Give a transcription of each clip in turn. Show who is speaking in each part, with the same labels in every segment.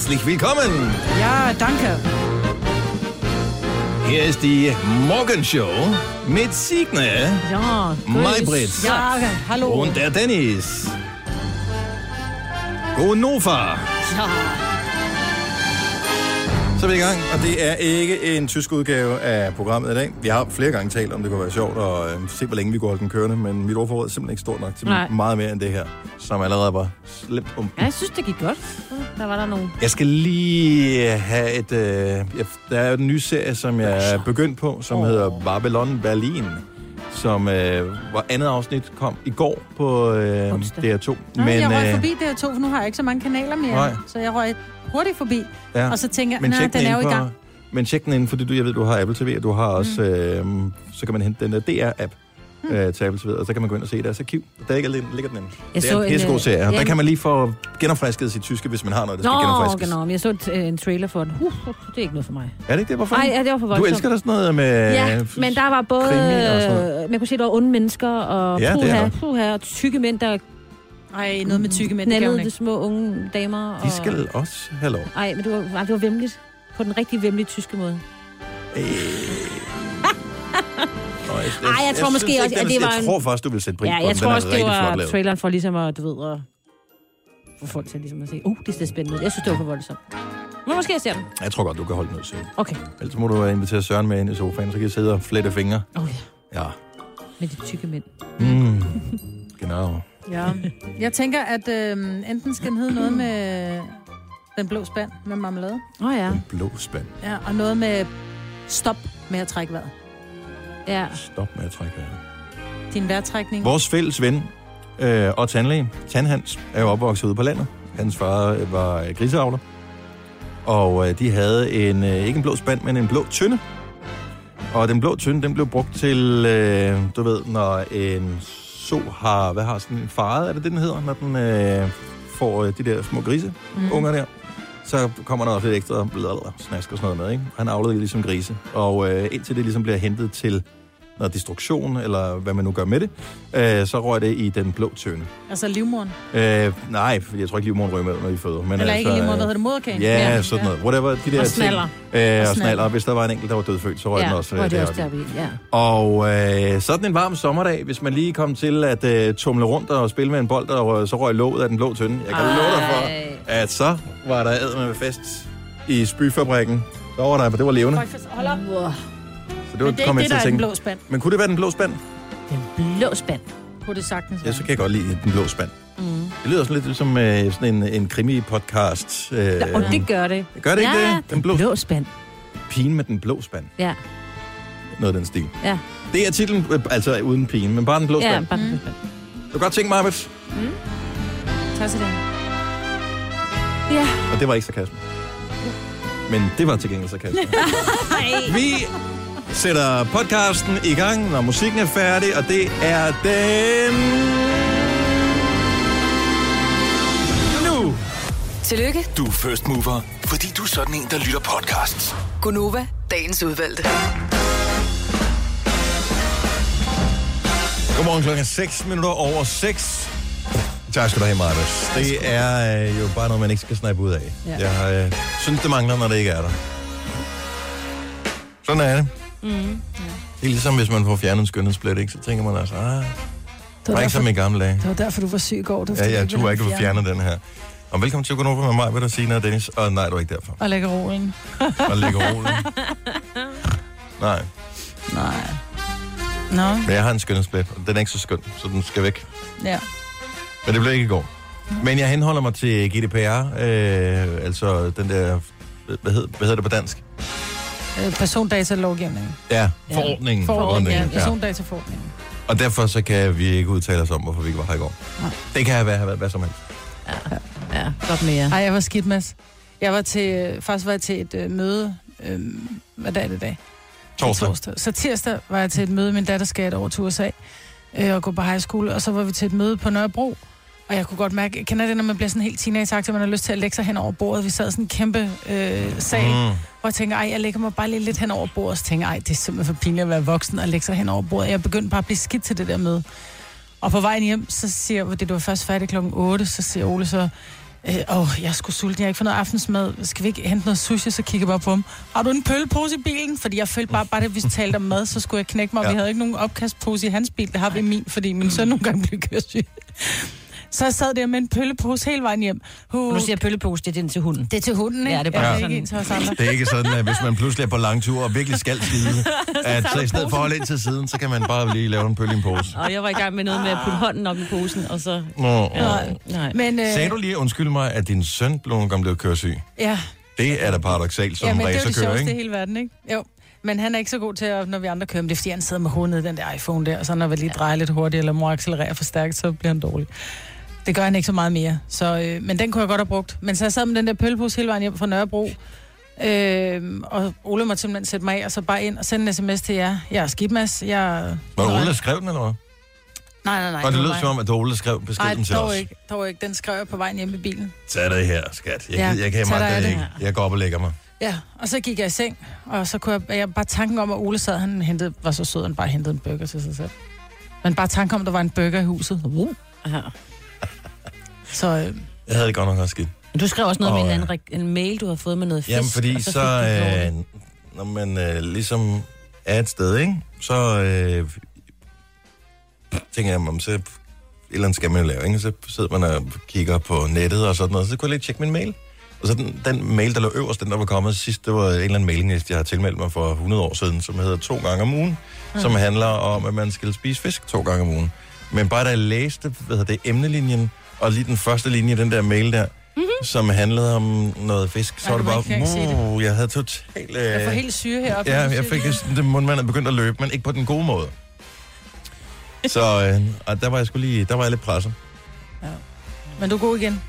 Speaker 1: herzlich willkommen.
Speaker 2: Ja, danke.
Speaker 1: Hier ist die Morgenshow mit Signe
Speaker 3: Ja,
Speaker 1: Maybrit
Speaker 2: Ja, hallo.
Speaker 1: und der Dennis. Gonova.
Speaker 3: Ja.
Speaker 1: Så er vi i gang, og det er ikke en tysk udgave af programmet i dag. Vi har flere gange talt om, det kunne være sjovt at øh, se, hvor længe vi går holde den kørende, men mit ordforråd er simpelthen ikke stort nok til
Speaker 3: Nej.
Speaker 1: meget mere end det her, som allerede var slemt om.
Speaker 3: ja, jeg synes, det gik godt. Der var der nogle...
Speaker 1: Jeg skal lige have et... Øh, jeg, der er jo en ny serie, som jeg er begyndt på, som oh. hedder Babylon Berlin, som øh, hvor andet afsnit kom i går på øh,
Speaker 3: Onsdag.
Speaker 1: DR2.
Speaker 2: Nå, men, jeg røg
Speaker 1: øh,
Speaker 2: forbi der to, for nu har jeg ikke så mange kanaler mere.
Speaker 1: Nej.
Speaker 2: Så jeg røg hurtigt forbi.
Speaker 1: ja.
Speaker 2: Og så tænker jeg, nej, den er jo i gang.
Speaker 1: men tjek den ind, fordi du, jeg ved, du har Apple TV, og du har også, øh, så kan man hente den der DR-app
Speaker 2: Mm.
Speaker 1: øh, TV, og så kan man gå ind og se det. Så kiv, der ligger, ligger den inde.
Speaker 3: Jeg
Speaker 1: Det er en pissegod
Speaker 3: øh,
Speaker 1: serie, og der kan man lige få genopfrisket sit tyske, hvis man har noget, der skal
Speaker 3: Nå,
Speaker 1: genopfriskes.
Speaker 3: genau. Men jeg så et, øh, en trailer for den. Uh, det er ikke noget for mig.
Speaker 1: Er det ikke det? Hvorfor?
Speaker 3: Nej, ja, det var for
Speaker 1: du
Speaker 3: voldsomt.
Speaker 1: elsker da sådan noget med...
Speaker 3: Ja, men der var både...
Speaker 1: og.
Speaker 3: Øh, man kunne se, der var onde mennesker, og
Speaker 1: Ja,
Speaker 3: puha,
Speaker 1: der.
Speaker 3: puha, og tykke mænd, der
Speaker 2: Ej, noget med tykke mænd,
Speaker 3: knaldede de
Speaker 2: ikke.
Speaker 3: små unge damer.
Speaker 1: De skal også have lov.
Speaker 3: Ej, men det var, ej, det var vemmeligt. På den rigtig vemmelige tyske måde.
Speaker 1: Øh... Nå, jeg,
Speaker 3: Ej, jeg tror måske også,
Speaker 1: ikke,
Speaker 3: at det var
Speaker 1: Jeg
Speaker 3: en-
Speaker 1: tror først, du vil sætte pris
Speaker 3: Ja,
Speaker 1: på
Speaker 3: jeg
Speaker 1: den.
Speaker 3: tror også, det var traileren for ligesom at, du ved, at få folk til ligesom at sige, uh, det ser spændende ud. Jeg synes, det var for voldsomt. Men måske jeg ser den.
Speaker 1: Jeg tror godt, du kan holde den ud til.
Speaker 3: Okay.
Speaker 1: Ellers må du invitere Søren med ind i sofaen, så kan I sidde og flette fingre.
Speaker 3: Oh, ja.
Speaker 1: Ja.
Speaker 3: Med de tykke mænd.
Speaker 1: Mm. Genau.
Speaker 2: Ja. Jeg tænker, at øh, enten skal den hedde noget med den blå spand med marmelade.
Speaker 3: Åh oh, ja.
Speaker 1: Den blå spand.
Speaker 2: Ja, og noget med stop med at trække vejret.
Speaker 3: Ja.
Speaker 1: Stop med at trække vejret.
Speaker 2: Din vejrtrækning.
Speaker 1: Vores fælles ven øh, og tandlæge, Tandhans, er jo opvokset ude på landet. Hans far øh, var øh, griseavler. Og øh, de havde en, øh, ikke en blå spand, men en blå tynde. Og den blå tynde, den blev brugt til, øh, du ved, når en so har, hvad har sådan en faret, er det det, den hedder, når den øh, får øh, de der små grise, mm. unger der. Så kommer der også lidt ekstra blablabla, snask og sådan noget med, ikke? Han avlede ligesom grise. Og øh, indtil det ligesom bliver hentet til noget destruktion, eller hvad man nu gør med det, øh, så røg det i den blå tønde.
Speaker 2: Altså livmoren.
Speaker 1: Øh, nej, jeg tror ikke, livmoderen ryger med, når de føder. Men
Speaker 2: Eller ikke
Speaker 1: altså,
Speaker 2: livmoren, hvad
Speaker 1: øh,
Speaker 2: hedder det? Moderkagen?
Speaker 1: Ja, ja, sådan noget. Whatever, de der
Speaker 3: Og snaller.
Speaker 1: ting. Øh, og
Speaker 2: snaller.
Speaker 1: snaller. Og hvis der var en enkelt, der var dødfødt, så røg den også øh,
Speaker 3: det også
Speaker 1: deroppe.
Speaker 3: i. Ja.
Speaker 1: Og øh, sådan en varm sommerdag, hvis man lige kom til at øh, tumle rundt og spille med en bold, og så røg låget af den blå tønde. Jeg kan love dig for,
Speaker 3: Ej.
Speaker 1: at så var der ad med fest i spyfabrikken. Så var der, det var levende.
Speaker 2: Hold op.
Speaker 3: Wow.
Speaker 1: Det var,
Speaker 2: Men det er ikke det, der er den blå spand.
Speaker 1: Men kunne det være den blå spand?
Speaker 3: Den blå spand.
Speaker 2: Kunne det sagtens
Speaker 1: Ja, så kan jeg godt lide den blå spand.
Speaker 3: Mm.
Speaker 1: Det lyder sådan lidt som øh, sådan en, en krimi-podcast. Øh,
Speaker 3: Ja, og det gør det.
Speaker 1: gør det ikke
Speaker 3: ja,
Speaker 1: det? Den blå,
Speaker 3: blå spand.
Speaker 1: pigen med den blå spand.
Speaker 3: Ja,
Speaker 1: Noget af den stil.
Speaker 3: ja.
Speaker 1: Det er titlen, øh, altså uden pigen, men bare den blå
Speaker 3: Ja,
Speaker 1: spand.
Speaker 3: bare den blå
Speaker 2: Mm.
Speaker 3: spand.
Speaker 1: Du kan godt tænke mig, Arbets.
Speaker 2: Tak til det.
Speaker 3: Ja.
Speaker 1: Og det var ikke sarkasme. Men det var til gengæld sarkasme. Vi sætter podcasten i gang, når musikken er færdig, og det er den... Nu!
Speaker 4: Tillykke,
Speaker 5: Du er first mover, fordi du er sådan en, der lytter podcasts.
Speaker 4: Gunova, dagens udvalgte.
Speaker 1: Godmorgen klokken 6 minutter over 6. Tak skal du have, Martes. Det er øh, jo bare noget, man ikke skal snappe ud af.
Speaker 2: Ja.
Speaker 1: Jeg øh, synes, det mangler, når det ikke er der. Sådan er det.
Speaker 3: Mm.
Speaker 1: Det er ligesom, hvis man får fjernet en skønhedsblæt, ikke? så tænker man altså, ah,
Speaker 2: Det var,
Speaker 1: var ikke som i gamle dage.
Speaker 2: det var derfor, du var syg i går. Du
Speaker 1: Ja, jeg turde ikke, du fjerne den her. Og velkommen til Gunova med mig, hvad der siger og Dennis. Og nej, du er ikke derfor.
Speaker 2: Og lægge rolen.
Speaker 1: Og lægge rolen. Nej,
Speaker 2: Nej. Nå,
Speaker 1: men jeg har en skønhedsblæt, og den er ikke så skøn, så den skal væk.
Speaker 2: ja.
Speaker 1: Men det blev ikke i går. Men jeg henholder mig til GDPR, øh, altså den der, hvad hedder, hvad hedder det på dansk?
Speaker 2: Øh, persondatalovgivningen.
Speaker 1: Ja,
Speaker 2: Ja.
Speaker 1: forordningen.
Speaker 2: Forordningen, ja.
Speaker 1: ja.
Speaker 2: Persondataforordningen.
Speaker 1: Og derfor så kan vi ikke udtale os om, hvorfor vi ikke var her i går.
Speaker 2: Nej.
Speaker 1: Det kan have været hvad, hvad som helst.
Speaker 3: Ja, godt mere.
Speaker 2: Ej, jeg var skidt, Mads. Jeg var til, faktisk var jeg til et øh, møde, øh, hvad dag er det i dag?
Speaker 1: Torsdag.
Speaker 2: torsdag. Så tirsdag var jeg til et møde, min datter skal over til USA øh, og gå på high school, og så var vi til et møde på Nørrebro, og jeg kunne godt mærke, kender det, når man bliver sådan helt teenage man har lyst til at lægge sig hen over bordet. Vi sad sådan en kæmpe øh, sal, mm. Hvor jeg tænker, ej, jeg lægger mig bare lige lidt hen over bordet, og så tænker ej, det er simpelthen for pinligt at være voksen og lægge sig hen over bordet. Jeg begyndte bare at blive skidt til det der møde. Og på vejen hjem, så siger jeg, det var først færdigt klokken 8, så siger Ole så, Øh, åh, jeg sgu sulten, jeg har ikke fået noget aftensmad. Skal vi ikke hente noget sushi, så kigger jeg bare på ham. Har du en pøllepose i bilen? Fordi jeg følte bare, bare det, vi talte om mad, så skulle jeg knække mig. Ja.
Speaker 1: Ja.
Speaker 2: Vi havde ikke nogen opkastpose i hans bil, det har vi i min, fordi min søn nogle gange blev køresyg. Så jeg sad der med en pøllepose hele vejen hjem. Uh,
Speaker 3: Nu siger jeg pøllepose, det er den til hunden.
Speaker 2: det er til hunden, ikke?
Speaker 3: Ja, det er bare
Speaker 2: ja,
Speaker 3: sådan.
Speaker 2: ikke til os andre.
Speaker 1: Det er ikke sådan, at hvis man pludselig er på lang tur og virkelig skal skide, at så i stedet for at holde ind til siden, så kan man bare lige lave en pøl i en pose.
Speaker 3: Og jeg var i gang med noget med at putte hånden op i posen, og så...
Speaker 1: Nå.
Speaker 3: Ja, nej.
Speaker 2: Men, øh,
Speaker 1: Sagde du lige, undskyld mig, at din søn blev nogle gange blevet køresyg?
Speaker 2: Ja,
Speaker 1: Det er da paradoxalt som
Speaker 2: ja men det er jo det
Speaker 1: racerkører,
Speaker 2: sjoveste i
Speaker 1: ikke?
Speaker 2: hele verden, ikke? Jo. Men han er ikke så god til, at, når vi andre kører, men det er fordi, han sidder med hovedet i den der iPhone der, og så når vi lige drejer lidt hurtigt, eller må accelerere for stærkt, så bliver han dårlig. Det gør han ikke så meget mere. Så, øh, men den kunne jeg godt have brugt. Men så jeg sad med den der pøllepose hele vejen hjem fra Nørrebro, øh, og Ole måtte simpelthen sætte mig af, og så bare ind og sende en sms til jer. Jeg er skibmas. Jeg...
Speaker 1: Var det Ole, der skrev den, eller hvad?
Speaker 2: Nej, nej, nej.
Speaker 1: Og det lød
Speaker 2: mig.
Speaker 1: som om, at det Ole, skrev beskeden
Speaker 2: Nej,
Speaker 1: til
Speaker 2: dog
Speaker 1: os.
Speaker 2: ikke. Dog ikke. Den skrev jeg på vejen hjem i bilen.
Speaker 1: Tag det her, skat. Jeg,
Speaker 2: Ja,
Speaker 1: ja, jeg kan
Speaker 2: dig af
Speaker 1: det
Speaker 2: det.
Speaker 1: ikke. Jeg går op og lægger mig.
Speaker 2: Ja, og så gik jeg i seng, og så kunne jeg, jeg bare tanken om, at Ole sad, han hentede, var så sød, han bare hentede en burger til sig selv. Men bare tanken om, at der var en burger i huset. Uh.
Speaker 3: Ja.
Speaker 2: Så øh,
Speaker 1: Jeg havde det godt nok også skidt.
Speaker 3: Du skrev også noget oh, med en,
Speaker 1: ja.
Speaker 3: anden, en mail, du har fået med noget fisk.
Speaker 1: Jamen, fordi
Speaker 3: og
Speaker 1: så,
Speaker 3: du
Speaker 1: øh, når man øh, ligesom er et sted, ikke? så øh, tænker jeg, om så et eller andet skal man jo lave, ikke? Så sidder man og kigger på nettet og sådan noget, så kunne jeg lige tjekke min mail. Og så den, den mail, der lå øverst, den der var kommet sidst, det var en eller anden mailingliste, jeg har tilmeldt mig for 100 år siden, som hedder to gange om ugen, mm. som handler om, at man skal spise fisk to gange om ugen. Men bare da jeg læste, hvad hedder det, emnelinjen, og lige den første linje, den der mail der, mm-hmm. som handlede om noget fisk, så
Speaker 2: Ej,
Speaker 1: var det bare,
Speaker 2: det.
Speaker 1: uh, jeg havde totalt... Øh,
Speaker 2: jeg får helt syre heroppe.
Speaker 1: Ja, jeg fik sådan, det mundmand er begyndt at løbe, men ikke på den gode måde. Så øh, og der var jeg skulle lige, der var jeg lidt presset.
Speaker 2: Men du er god igen.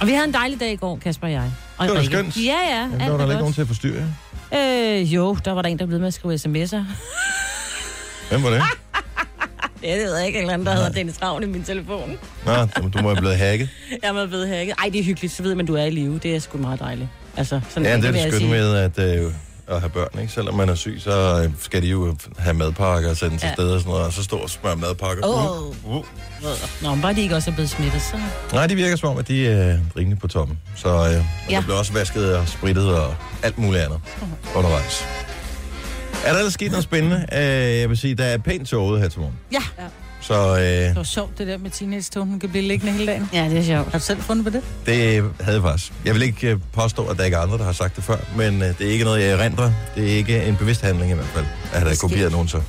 Speaker 3: Og vi havde en dejlig dag i går, Kasper og jeg. Og
Speaker 1: Det var da skønt.
Speaker 3: Ja, ja.
Speaker 1: Jamen, der var der
Speaker 3: er
Speaker 1: ikke nogen til at forstyrre.
Speaker 3: Øh, jo, der var der en, der blev med at skrive sms'er.
Speaker 1: Hvem var det?
Speaker 3: Det ved jeg ikke, en eller anden, der hedder Dennis Ravn i min telefon.
Speaker 1: Nå, du- må have blevet hacket.
Speaker 3: Jeg er blevet hacket. Ej, det er hyggeligt, så ved man, du er i live. Det er sgu meget dejligt. Altså, sådan
Speaker 1: Ja, det er det
Speaker 3: sige.
Speaker 1: med at, øh, at have børn, ikke? Selvom man er syg, så øh, skal de jo have madpakker og sende til
Speaker 3: Ja.
Speaker 1: steder og sådan noget, og så stå og smøre madpakker.
Speaker 3: Åh.
Speaker 1: Uh, uh.
Speaker 3: Nå, men bare de ikke også er blevet smittet, så...
Speaker 1: Nej, de virker som om, at de er øh, rimelig på toppen. Så øh,
Speaker 3: Ja.
Speaker 1: der bliver også vasket og spritet og alt muligt andet undervejs. Er der ellers sket noget spændende? Øh, jeg vil sige, der er pænt tåget her til morgen.
Speaker 3: Ja.
Speaker 1: Så øh,
Speaker 2: Det var sjovt, det der med teenage hun kan blive liggende hele dagen.
Speaker 3: Ja, det er sjovt.
Speaker 2: Har du selv fundet på det?
Speaker 1: det havde jeg faktisk. Jeg vil ikke øh, påstå, at der ikke er andre, der har sagt det før, men øh, det er ikke noget, jeg erindrer. Det er ikke en bevidst handling i hvert fald, at der er kopieret nogen så.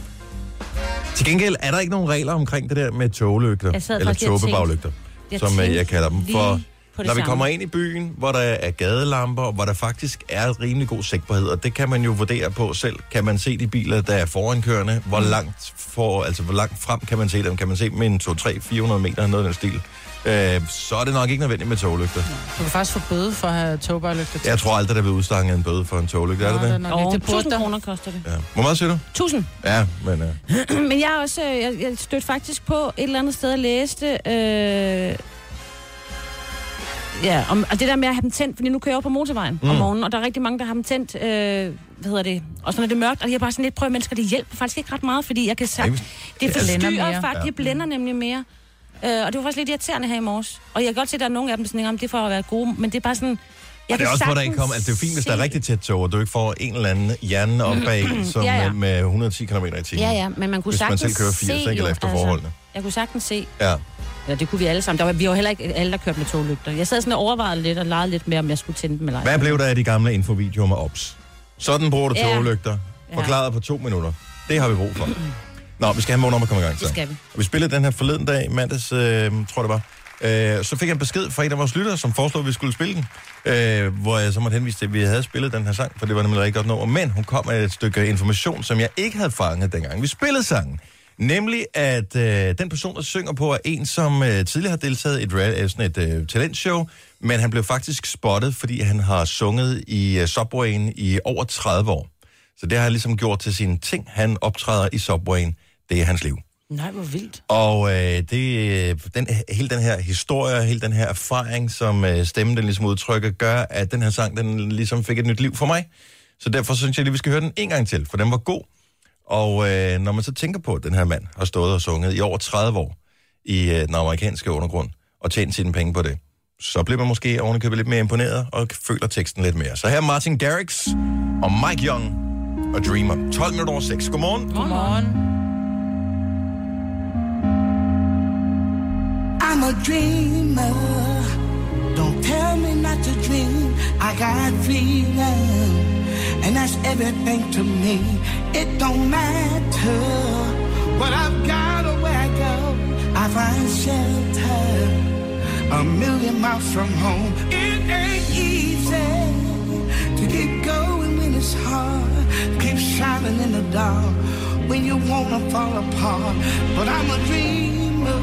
Speaker 1: Til gengæld er der ikke nogen regler omkring det der med toglygter, eller tåbebaglygter, som øh,
Speaker 3: tænkte
Speaker 1: jeg kalder dem.
Speaker 3: lige
Speaker 1: For
Speaker 3: på det
Speaker 1: når vi
Speaker 3: samme.
Speaker 1: kommer ind i byen, hvor der er gadelamper, og hvor der faktisk er rimelig god sigtbarhed, og det kan man jo vurdere på selv. Kan man se de biler, der er forankørende? Hvor
Speaker 3: Mm.
Speaker 1: langt, for, altså, hvor langt frem kan man se dem? Kan man se dem med en 2, 3, 400 meter, noget af den stil? Øh, så er det nok ikke nødvendigt med toglygter.
Speaker 2: Du kan faktisk få bøde for at have togbørlygter.
Speaker 1: Jeg tror aldrig, der vil udstange en bøde for en toglygte. Er det
Speaker 2: Nå,
Speaker 1: det?
Speaker 3: Og
Speaker 2: ikke. Det burde
Speaker 3: 1000
Speaker 2: der.
Speaker 3: kroner koster det.
Speaker 1: Ja. Hvor meget siger du?
Speaker 3: 1000.
Speaker 1: Ja, men... Øh,
Speaker 3: Men jeg er også, øh, jeg, jeg stødte faktisk på et eller andet sted og læste, øh, ja, om, og det der med at have dem tændt, fordi nu kører jeg på motorvejen mm. om
Speaker 1: Mm.
Speaker 3: morgenen, og der er rigtig mange, der har dem tændt, øh, hvad hedder det, og så når det er mørkt, og jeg er bare sådan lidt, prøv mennesker, det hjælper faktisk ikke ret meget, fordi jeg kan sagt, det
Speaker 1: altså-
Speaker 3: forstyrrer faktisk, det blænder nemlig mere. Øh, og det var faktisk lidt irriterende her i morges. Og jeg kan godt se, at der er nogle af dem, der om det er for at være gode, men det er bare sådan... Jeg
Speaker 1: og det er også, hvor der ikke kommer... Altså, det er fint, hvis der er rigtig tæt tog, og du ikke får en eller anden hjerne op bag, som
Speaker 3: Ja, ja.
Speaker 1: med 110 km i timen.
Speaker 3: Ja, ja, men man kunne
Speaker 1: Hvis man
Speaker 3: sagtens
Speaker 1: selv kører 80,
Speaker 3: se,
Speaker 1: ikke, eller efter forholdene.
Speaker 3: Jeg kunne sagtens se,
Speaker 1: Ja.
Speaker 3: Ja, det kunne vi alle sammen. Der var, vi var heller ikke alle, der kørte med toglygter. Jeg sad sådan og overvejede lidt og legede lidt med, om jeg skulle tænde dem eller ej.
Speaker 1: Hvad blev der af de gamle infovideoer med OPS? Sådan bruger du
Speaker 3: Ja.
Speaker 1: toglygter. Forklaret på to minutter. Det har vi brug for. Nå, vi skal have morgen om at komme i gang.
Speaker 3: Det
Speaker 1: Så.
Speaker 3: skal vi.
Speaker 1: Og vi spillede den her forleden dag, mandags, øh, tror det var. Øh, så fik jeg en besked fra en af vores lyttere, som foreslog, at vi skulle spille den. Øh, hvor jeg så måtte henvise til, at vi havde spillet den her sang, for det var nemlig rigtig godt nummer. Men hun kom med et stykke information, som jeg ikke havde fanget dengang vi spillede sangen. Nemlig, at øh, den person, der synger på, er en, som øh, tidligere har deltaget i et, real- øh, sådan et øh, talentshow, men han blev faktisk spottet, fordi han har sunget i øh, Subwayen i over 30 år. Så det har han ligesom gjort til sine ting. Han optræder i Subwayen. Det er hans liv.
Speaker 2: Nej, hvor vildt.
Speaker 1: Og øh, det, den, hele den her historie, hele den her erfaring, som øh, stemmen den ligesom udtrykker, gør, at den her sang, den ligesom fik et nyt liv for mig. Så derfor synes jeg lige, vi skal høre den en gang til, for den var god. Og øh, når man så tænker på, at den her mand har stået og sunget i over 30 år i øh, den amerikanske undergrund, og tjent sine penge på det, så bliver man måske ovenikøbet lidt mere imponeret og føler teksten lidt mere. Så her er Martin Garrix og Mike Young og Dreamer. 12 minutter over 6. Godmorgen.
Speaker 2: Godmorgen.
Speaker 6: I'm a dreamer. Don't tell me not to dream. I got freedom, and that's everything to me. It don't matter what I've got or where I go. I find shelter a million miles from home. It ain't easy to keep going when it's hard. Keep shining in the dark when you wanna fall apart. But I'm a dreamer.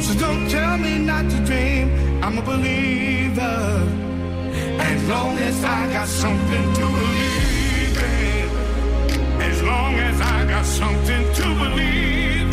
Speaker 6: So don't tell me not to dream. I'm a believer. As long as I got something to believe in. As long as I got something to believe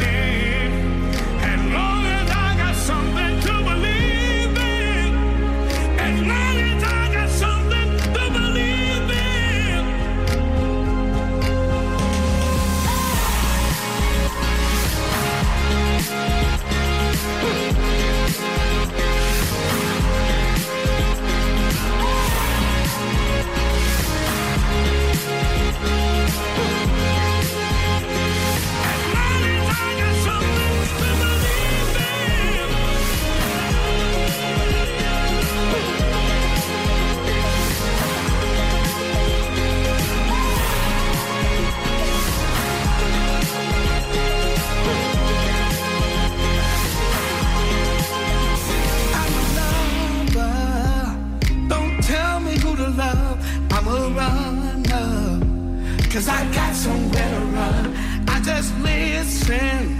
Speaker 6: Cause I got somewhere to run. I just listen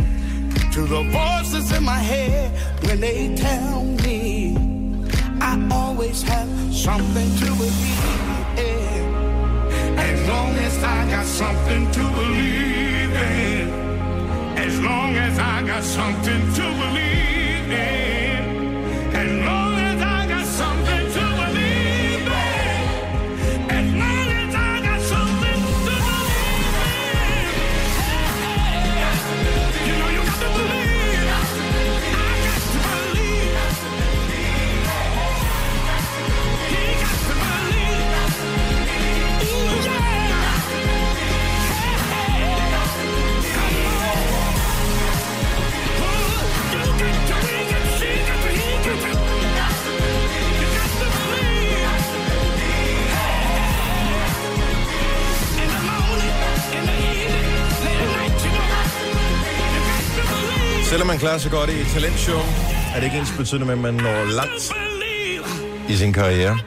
Speaker 6: to the voices in my head when they tell me I always have something to believe in. As long as I got something to believe in. As long as I got something to believe in.
Speaker 1: Man klarer sig godt i et talentshow, er det ikke ens betydende med, at man når langt i sin karriere.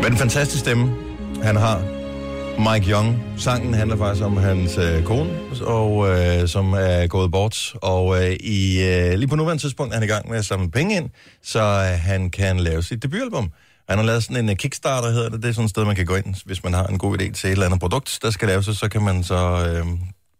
Speaker 1: Hvad en fantastisk stemme, han har. Mike Young. Sangen handler faktisk om hans øh, kone, og, øh, som er gået bort. Og øh, i, øh, lige på nuværende tidspunkt er han i gang med at samle penge ind, så øh, han kan lave sit debutalbum. Han har lavet sådan en uh, Kickstarter, hedder det. Det er sådan et sted, man kan gå ind, hvis man har en god idé til et eller andet produkt, der skal laves, så kan man så øh,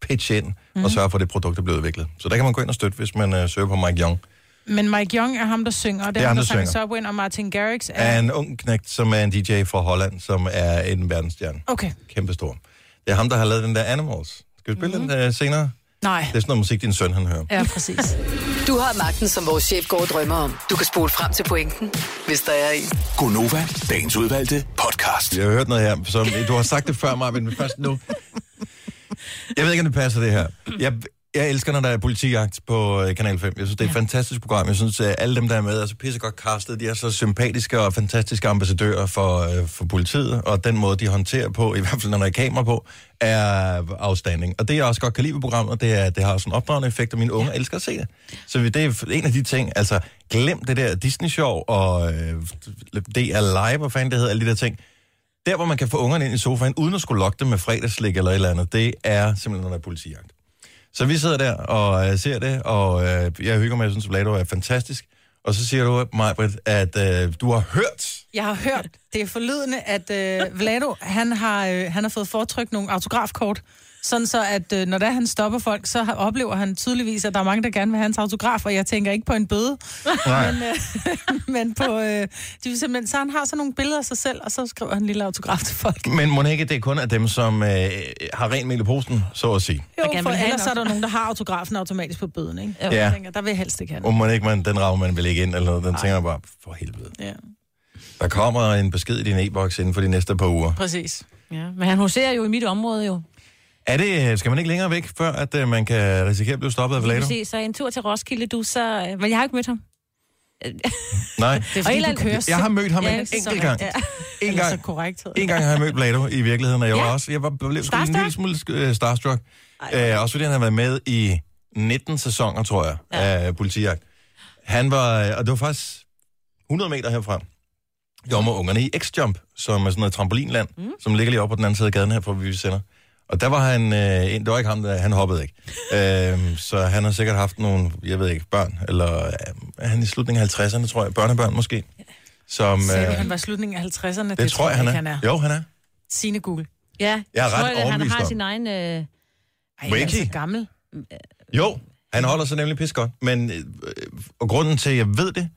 Speaker 1: pitch ind mm. og sørge for, at det produkt er blevet udviklet. Så der kan man gå ind og støtte, hvis man øh, søger på Mike Young.
Speaker 2: Men Mike Young er ham, der synger, og det,
Speaker 1: Det er
Speaker 2: er ham, der,
Speaker 1: der synger.
Speaker 2: Subway, og Martin Garrix er...
Speaker 1: Er en ung knægt, som er en DJ fra Holland, som er en verdensstjerne.
Speaker 2: Okay,
Speaker 1: Kæmpestor. Det er ham, der har lavet den der Animals. Skal vi spille mm. den uh, senere?
Speaker 2: Nej.
Speaker 1: Det er sådan noget musik, din søn han hører.
Speaker 2: Ja, præcis.
Speaker 4: Du har magten, som vores chef går og drømmer om. Du kan spole frem til pointen, hvis der er en.
Speaker 5: Gonova, dagens udvalgte podcast.
Speaker 1: Jeg har hørt noget her, som du har sagt det før mig, men først nu. Jeg ved ikke, om det passer det her. Jeg, jeg elsker, når der er politijagt på øh, Kanal 5. Jeg synes, det er et fantastisk program. Jeg synes, at alle dem, der er med, er så pissegodt castet. De er så sympatiske og fantastiske ambassadører for, øh, for politiet, og den måde, de håndterer på, i hvert fald når der er kamera på, er afstanding. Og det, jeg også godt kan lide ved programmet, det er, at det har sådan en opdragende effekt, og mine unge elsker at se det. Så det er en af de ting, altså glem det der Disney-show og øh, det er live, hvad fanden det hedder, alle de der ting. Der, hvor man kan få ungerne ind i sofaen, uden at skulle lokke dem med fredagslik eller et eller andet, det er simpelthen, når der er politijagt. Så vi sidder der og øh, ser det, og øh, jeg hygger mig, jeg synes, Vlado er fantastisk. Og så siger du, Majbrit, at øh, du har hørt...
Speaker 2: Jeg har hørt, det er forlydende, at øh, Vlado, han har, øh, han har fået foretrykt nogle autografkort. Sådan så, at øh, når der han stopper folk, så har- oplever han tydeligvis, at der er mange, der gerne vil have hans autograf, og jeg tænker ikke på en bøde,
Speaker 1: Nej.
Speaker 2: men, øh, men på... Øh, de vil simpelthen, så han har sådan nogle billeder af sig selv, og så skriver han en lille autograf til folk.
Speaker 1: Men må ikke, det er kun af dem, som øh, har rent mel i posen, så at sige.
Speaker 2: Jo, for ellers er der nogen, der har autografen automatisk på bøden, ikke?
Speaker 3: Jo.
Speaker 1: Ja.
Speaker 2: Jeg tænker, der vil jeg helst ikke have
Speaker 1: Og
Speaker 2: den.
Speaker 1: må ikke, man, den rager man vel ikke ind, eller noget. Den tænker jeg bare, for helvede.
Speaker 2: Ja,
Speaker 1: Der kommer en besked i din e-boks inden for de næste par uger.
Speaker 2: præcis.
Speaker 3: Ja, men han huserer jo i mit område jo.
Speaker 1: Er det, øh, skal man ikke længere væk, før at øh, man kan risikere at blive stoppet af
Speaker 3: præcis. Så en tur til Roskilde, du, så... øh, Men jeg har ikke mødt ham.
Speaker 1: Nej.
Speaker 2: Det er fordi, du
Speaker 3: eller-
Speaker 2: kører
Speaker 1: Jeg har mødt ham
Speaker 3: Ja,
Speaker 1: en enkelt gang.
Speaker 3: Ja.
Speaker 1: En
Speaker 2: Eller så
Speaker 1: gang,
Speaker 2: korrekt.
Speaker 1: en gang har jeg mødt Vlado i virkeligheden, og jeg var
Speaker 3: Ja.
Speaker 1: også, jeg var blev sgu en lille smule øh, starstruck. Øh, også fordi han har været med i 19 sæsoner, tror jeg, ja. Af politijagt. Han var, og det var faktisk 100 meter herfra. Jeg var med ungerne i X-Jump, som er sådan noget trampolinland, mm. som ligger lige oppe på den anden side af gaden her, hvor vi sender. Og der var han, øh, en, det var ikke ham, der, han hoppede ikke. øhm, så han har sikkert haft nogle, jeg ved ikke, børn, eller øh, er han i slutningen af 50'erne, tror jeg, børnebørn måske. Som, øh,
Speaker 2: han var i slutningen af 50'erne?
Speaker 1: det, det tror jeg, han er.
Speaker 2: ikke, han er.
Speaker 1: Jo, han er.
Speaker 2: Signe Google.
Speaker 3: Ja,
Speaker 1: Jeg er ret
Speaker 3: tror, at han har
Speaker 1: om.
Speaker 3: sin egen... Øh...
Speaker 2: Ej, han er så gammel.
Speaker 1: Jo, han holder sig nemlig pis godt. Men øh, og grunden til, at jeg ved det,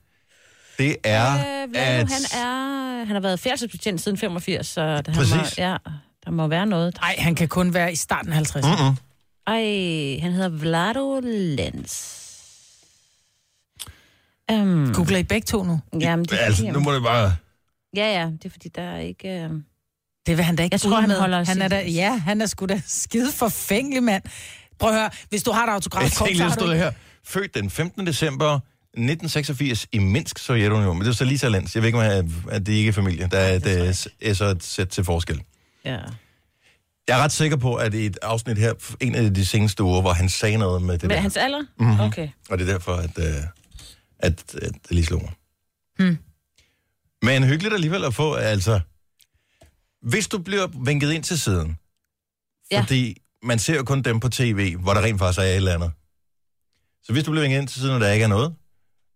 Speaker 1: det er,
Speaker 3: Øh,
Speaker 1: at...
Speaker 3: nu, han er... Han har været færdselsbetjent siden 85, så der, han
Speaker 1: Præcis.
Speaker 3: må, ja, der må være noget.
Speaker 2: Nej, han kan kun være i starten af 50'erne.
Speaker 1: Mm-mm.
Speaker 3: Ej, han hedder Vlado Lenz. Um,
Speaker 2: Googler I begge to nu?
Speaker 3: jamen, det,
Speaker 1: Altså, nu må det bare...
Speaker 3: Ja, ja, det er fordi, der er ikke... Øh...
Speaker 2: Det vil han da ikke
Speaker 3: Jeg tror, han
Speaker 2: med.
Speaker 3: holder
Speaker 2: han er da, Ja, han er sgu da skide forfængelig, mand. Prøv at høre, hvis du har et
Speaker 1: Jeg
Speaker 2: autograf,
Speaker 1: tænkte der
Speaker 2: du
Speaker 1: stod
Speaker 2: ikke-
Speaker 1: her. Født den 15. december 1986 i Minsk, Sovjetunionen. Men det er så lige så lands. Jeg ved ikke, om jeg- at det ikke er familie. Der er, det er så et sæt til forskel.
Speaker 3: Ja.
Speaker 1: Jeg er ret sikker på, at i et afsnit her, en af de seneste uger, hvor han sagde noget med det
Speaker 3: Men
Speaker 1: der.
Speaker 3: hans alder?
Speaker 1: Mhm.
Speaker 3: Mm-hmm. Okay.
Speaker 1: Og det er derfor, at, øh, at, at det lige slog mig.
Speaker 2: Hmm.
Speaker 1: Men hyggeligt alligevel at få, altså... Hvis du bliver vinket ind til siden,
Speaker 3: Ja.
Speaker 1: fordi man ser jo kun dem på tv, hvor der rent faktisk er et eller andet. Så hvis du bliver vinket ind til siden, og der ikke er noget,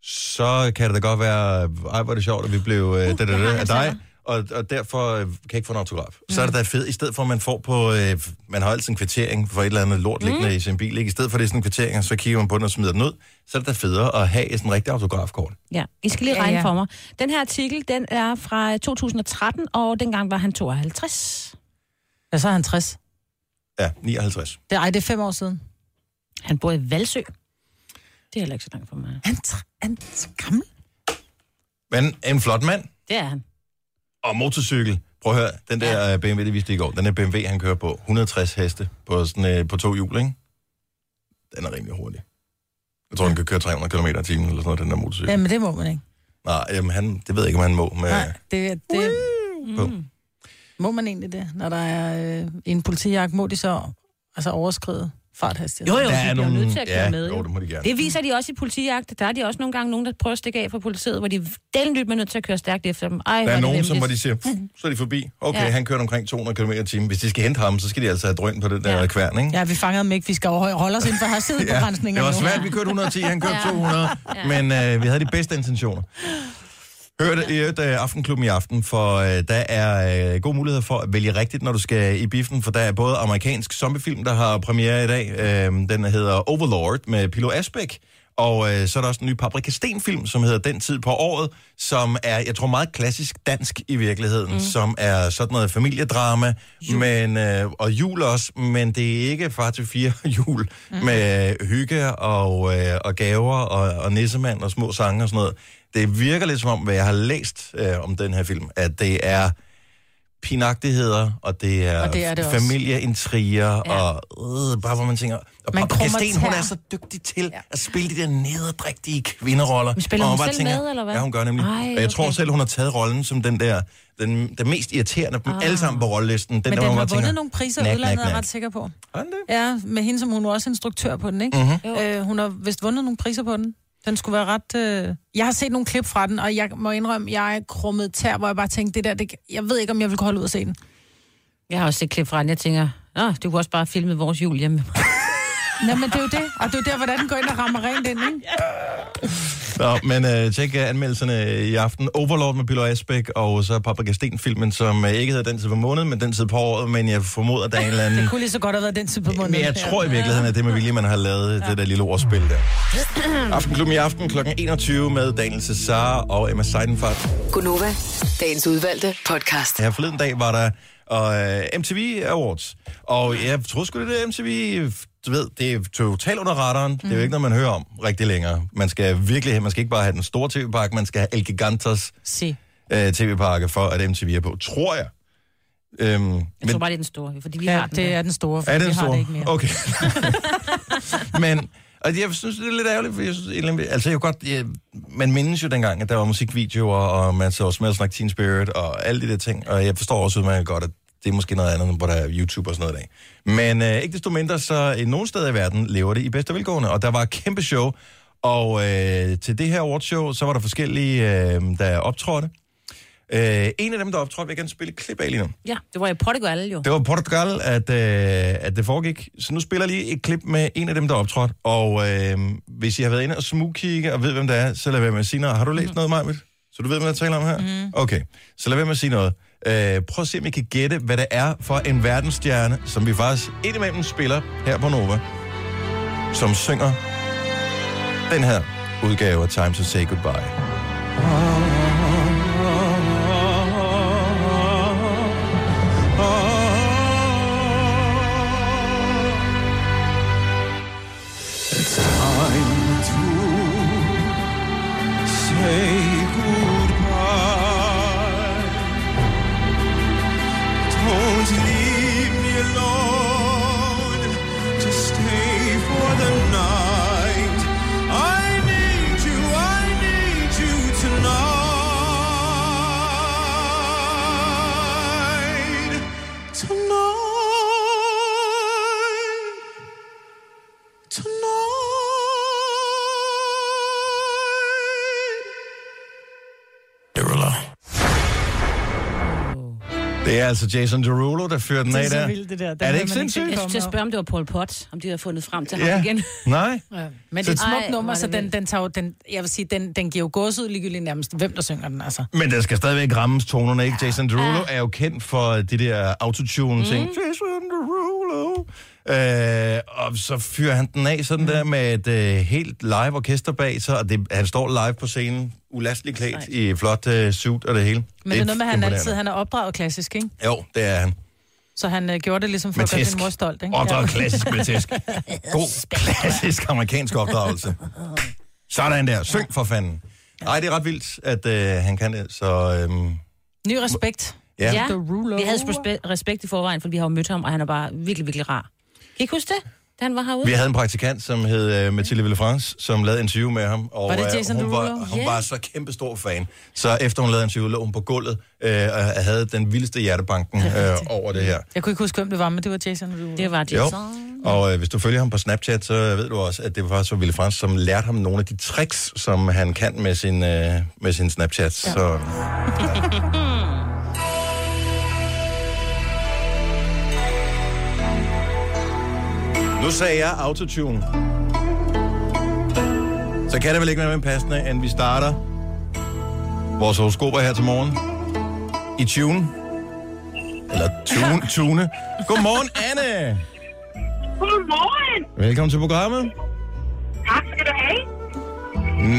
Speaker 1: så kan det da godt være, ej, hvor er det sjovt, at vi blev uh, det, det,
Speaker 3: Uh, jeg har
Speaker 1: det, af dig. Og, og derfor øh, kan jeg ikke få en autograf. Mm. Så er det da fedt, i stedet for, at man får på, øh, man har altid en kvittering for et eller andet lort liggende i sin bil, ikke? i stedet for det er sådan en kvittering, så kigger man på den og smider den ud, så er det da federe at have sådan en rigtig autografkort.
Speaker 3: Ja, I skal lige
Speaker 2: Ja,
Speaker 3: regne
Speaker 2: ja.
Speaker 3: for mig. Den her artikel, den er fra 2013, og dengang var han 52.
Speaker 2: Ja, så er han 60.
Speaker 1: Ja, 59.
Speaker 2: Det, ej, det er fem år siden.
Speaker 3: Han bor i Valsø. Det er heller ikke så langt for mig.
Speaker 2: Han, han er gammel.
Speaker 1: Men en flot mand,
Speaker 3: Det er han.
Speaker 1: Og motorcykel. Prøv at høre, den der ja. BMW, det viste i går, den er BMW, han kører på. 160 heste på, sådan, øh, på to hjul, ikke? Den er rimelig hurtig. Jeg tror, han kan køre 300 km i timen, eller sådan noget, den der motorcykel.
Speaker 2: Jamen, det må man ikke.
Speaker 1: Nej, jamen, han, det ved jeg ikke, om han må. Med,
Speaker 2: Nej, det, det,
Speaker 1: på.
Speaker 2: må man egentlig det, når der er øh, en politijagt, må de så altså overskride farthastighed.
Speaker 3: Jo, jo,
Speaker 1: Der
Speaker 3: de
Speaker 1: er nogle...
Speaker 3: nødt til at køre
Speaker 1: ja,
Speaker 3: med.
Speaker 1: Jo, det må de gerne.
Speaker 3: Det viser de også i politijagt. Der er de også nogle gange nogen, der prøver at stikke af fra politiet, hvor de delnyt med nødt til at køre stærkt efter dem. Ej,
Speaker 1: Der er
Speaker 3: det
Speaker 1: nogen, som hvor de siger, "Puh, så er de forbi. Okay, ja.
Speaker 3: Ja.
Speaker 1: han kører omkring 200 km i timen. Hvis de skal hente ham, så skal de altså have drøn på den der ja.
Speaker 3: Ja.
Speaker 1: kværn, ikke?
Speaker 2: Ja, vi fangede dem ikke. Vi skal overholde- holde os inden for
Speaker 1: Ja,
Speaker 2: hastighedsbegrænsninger
Speaker 1: det var svært, vi kørte 110, han kørte
Speaker 3: Ja.
Speaker 1: 200, men øh, vi havde de bedste intentioner. Hør det i øvrigt, øh, Aftenklubben i aften, for øh, der er øh, god mulighed for at vælge rigtigt, når du skal i biffen, for der er både amerikansk zombiefilm, der har premiere i dag. Øh, den hedder Overlord med Pilo Asbæk, og øh, så er der også en ny Paprika Sten-film, som hedder Den tid på året, som er, jeg tror, meget klassisk dansk i virkeligheden, mm. som er sådan noget familiedrama, men, øh, og jul også, men det er ikke far til fire jul mm. med hygge og, øh, og gaver og, og nissemand og små sange og sådan noget. Det virker lidt som om, hvad jeg har læst øh, om den her film, at det er pinagtigheder, og det er,
Speaker 2: Og det er det
Speaker 1: familieintriger, ja. og øh, bare hvor man tænker... Og
Speaker 2: Man krummer
Speaker 1: Sten, hun er så dygtig til ja. at spille de der nederdrægtige kvinderoller.
Speaker 3: Men spiller
Speaker 1: Og
Speaker 3: hun
Speaker 1: man
Speaker 3: selv med, eller hvad?
Speaker 1: Ja, hun gør nemlig.
Speaker 3: Ej,
Speaker 1: og jeg tror
Speaker 3: okay.
Speaker 1: selv, hun har taget rollen som den der, den, den mest irriterende
Speaker 3: Ah.
Speaker 1: alle sammen på rollelisten. Den
Speaker 2: Men
Speaker 1: der,
Speaker 2: den
Speaker 1: hvor
Speaker 2: har
Speaker 1: man tænker,
Speaker 2: vundet nogle priser i udlandet, er jeg ret sikker på. Ja, med hende som hun er også instruktør på den, ikke?
Speaker 1: Mhm.
Speaker 2: Øh, hun har vist vundet nogle priser på den. Den skulle være ret... Øh... Jeg har set nogle klip fra den, og jeg må indrømme, jeg er krummet tær, hvor jeg bare tænkte, det der, det... jeg ved ikke, om jeg vil kunne holde ud at se den.
Speaker 3: Jeg har også set klip fra den. Jeg tænker, Nå, du kunne også bare filme vores jul hjemme.
Speaker 2: Nå, men det er jo det. Og det er jo der, hvordan den går ind og rammer rent ind, ikke?
Speaker 1: Nå, men uh, tjek uh, anmeldelserne i aften. Overlord med Pilo Asbæk, og så Paprika Sten-filmen, som uh, ikke hedder den tid på måneden, men den tid på året, men jeg formoder, der er en eller anden...
Speaker 2: Det kunne lige så godt have været den tid på måneden.
Speaker 1: Men jeg tror i virkeligheden, at det med vilje, man har lavet ja. det der lille ordspil der. Aftenklubben i aften kl. 21 med Daniel Cesar og Emma Seidenfart.
Speaker 4: Gunova, dagens udvalgte podcast.
Speaker 1: Her forleden dag var der og, uh, MTV Awards, og jeg troede sgu, det der MTV, du ved, det er totalt under radaren. Mm. Det er jo ikke noget, man hører om rigtig længere. Man skal virkelig, man skal ikke bare have den store tv-pakke, man skal have El Gigantos
Speaker 2: Se.
Speaker 1: uh, tv-pakke for, at MTV er på, tror jeg. Øhm,
Speaker 3: Jeg tror bare, det er den store, fordi vi
Speaker 2: Ja,
Speaker 3: har den.
Speaker 2: det
Speaker 3: der.
Speaker 2: er den store, for
Speaker 1: Er det
Speaker 2: vi
Speaker 1: en
Speaker 2: har det ikke mere.
Speaker 1: Okay. Men, og jeg synes, det er lidt ærgerligt, for jeg synes, egentlig- altså jeg godt, jeg, man mindes jo dengang, at der var musikvideoer, og man så Smells Like Teen Spirit, og alle de der ting, og jeg forstår også udmærket godt, at det er måske noget andet, hvor der er YouTube og sådan noget i dag. Men øh, ikke desto mindre, så i nogle steder i verden lever det i bedste velgående, og der var et kæmpe show, og øh, til det her awardshow, så var der forskellige, øh, der optrådte. Øh, en af dem, der optrådte, vil jeg gerne spille et klip af lige nu.
Speaker 3: Ja, det var i Portugal jo.
Speaker 1: Det var Portugal, at, øh, at det foregik. Så nu spiller jeg lige et klip med en af dem, der er optrådt. Og øh, hvis I har været inde og smugkigge og ved, hvem det er, så lad være med at sige noget. Har du læst mm. noget, Majbet? Så du ved, hvad jeg taler om her? Mm. Okay, så lad være med at sige noget. Øh, prøv at se, om I kan gætte, hvad det er for en verdensstjerne, som vi faktisk indimellem spiller her på Nova, som synger den her udgave af Time to Say Goodbye. Er altså Jason Derulo, der fører den
Speaker 2: Det
Speaker 1: af
Speaker 2: er så
Speaker 1: der.
Speaker 2: vildt, det der. Den
Speaker 1: Er det ikke sindssygt?
Speaker 3: Jeg skulle spørge, om det var Paul Pot, om de havde fundet frem til
Speaker 1: Ja.
Speaker 3: ham igen.
Speaker 1: Nej.
Speaker 2: Ja. Men det er et
Speaker 3: Ej,
Speaker 2: smukt nummer,
Speaker 3: er
Speaker 2: så
Speaker 3: det
Speaker 2: den, den tager jo, den, jeg vil sige, den, den giver jo gås ud ligegyldigt nærmest, hvem der synger den, altså.
Speaker 1: Men der skal stadigvæk rammes tonerne, ikke? Jason Derulo er jo kendt for de der autotune-ting. Mm. Jason Derulo. Øh, og så fyrer han den af sådan der med et øh, helt live orkester bag sig, og det, han står live på scenen, ulasteligt klædt i flot øh, suit og det hele.
Speaker 2: Men det er noget med, at han altid han er opdraget klassisk, ikke?
Speaker 1: Jo, det er han.
Speaker 2: Så han øh, gjorde det ligesom for
Speaker 1: Med
Speaker 2: at gøre sin mor stolt, ikke?
Speaker 1: Opdraget klassisk med tæsk. God klassisk amerikansk opdragelse. Sådan der. Syng for fanden. Nej, det er ret vildt, at øh, han kan det, så... Øhm,
Speaker 2: Ny respekt.
Speaker 1: ja.
Speaker 3: Ja, vi havde respe- respekt i forvejen, for vi har jo mødt ham, og han er bare virkelig, virkelig rar. Kan I ikke huske det, da han var herude?
Speaker 1: Vi havde en praktikant, som hed uh, Mathilde Villefrance, som lavede interview med ham. Og,
Speaker 2: Var det
Speaker 1: øh,
Speaker 2: Jason
Speaker 1: hun, var, hun
Speaker 3: Ja.
Speaker 1: var så kæmpe stor fan. Så efter hun lavede interview, lå hun på gulvet uh, og havde den vildeste hjertebanken uh, over det her.
Speaker 2: Jeg kunne ikke huske, hvem det var, men det var Jason Derulo.
Speaker 3: Det var
Speaker 1: Jo.
Speaker 3: Jason.
Speaker 1: Og uh, hvis du følger ham på Snapchat, så ved du også, at det var faktisk var Villefrance, som lærte ham nogle af de tricks, som han kan med sin, uh, med sin Snapchat. Ja. Så... Nu sagde jeg autotune. Så kan det vel ikke være mere passende, end vi starter vores horoskoper her til morgen. I tune. Eller tune. tune. Godmorgen, Anne.
Speaker 7: Godmorgen.
Speaker 1: Velkommen til programmet.
Speaker 7: Tak skal du have.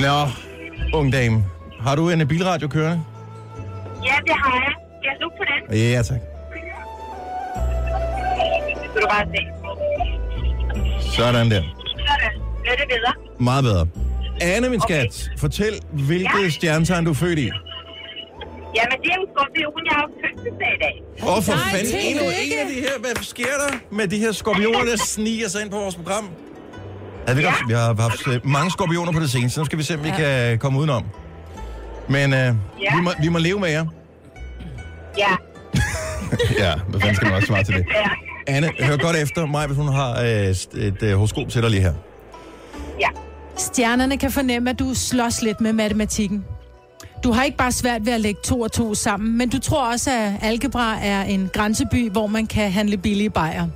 Speaker 1: Nå, ung dame. Har du en bilradio kørende?
Speaker 7: Ja, det har jeg. Jeg slukke på den?
Speaker 1: Ja, tak.
Speaker 7: Det skal du bare se.
Speaker 1: Sådan der.
Speaker 7: Sådan. Gør det bedre.
Speaker 1: Meget bedre. Anne, min skat, fortæl, hvilket
Speaker 7: Ja.
Speaker 1: stjernetegn du er født i.
Speaker 7: Jamen, det er jo skorpion. Jeg har jo fødselsdag i dag.
Speaker 1: Åh, for
Speaker 2: Nej,
Speaker 1: fanden, endnu en af de her. Hvad sker der med de her skorpioner, der sniger sig ind på vores program? Havde vi,
Speaker 7: Ja.
Speaker 1: godt, vi har haft øh, mange skorpioner på det seneste. Nu skal vi se, om vi kan komme udenom. Men øh, vi, må, vi må leve med jer.
Speaker 7: Ja.
Speaker 1: Ja, hvad fanden skal man også svare til det?
Speaker 7: Ja.
Speaker 1: Anne, hør godt efter mig, hvis hun har øh, et øh, horoskop til dig lige her.
Speaker 7: Ja.
Speaker 2: Stjernerne kan fornemme, at du slås lidt med matematikken. Du har ikke bare svært ved at lægge to og to sammen, men du tror også, at Algebra er en grænseby, hvor man kan handle billige bajer.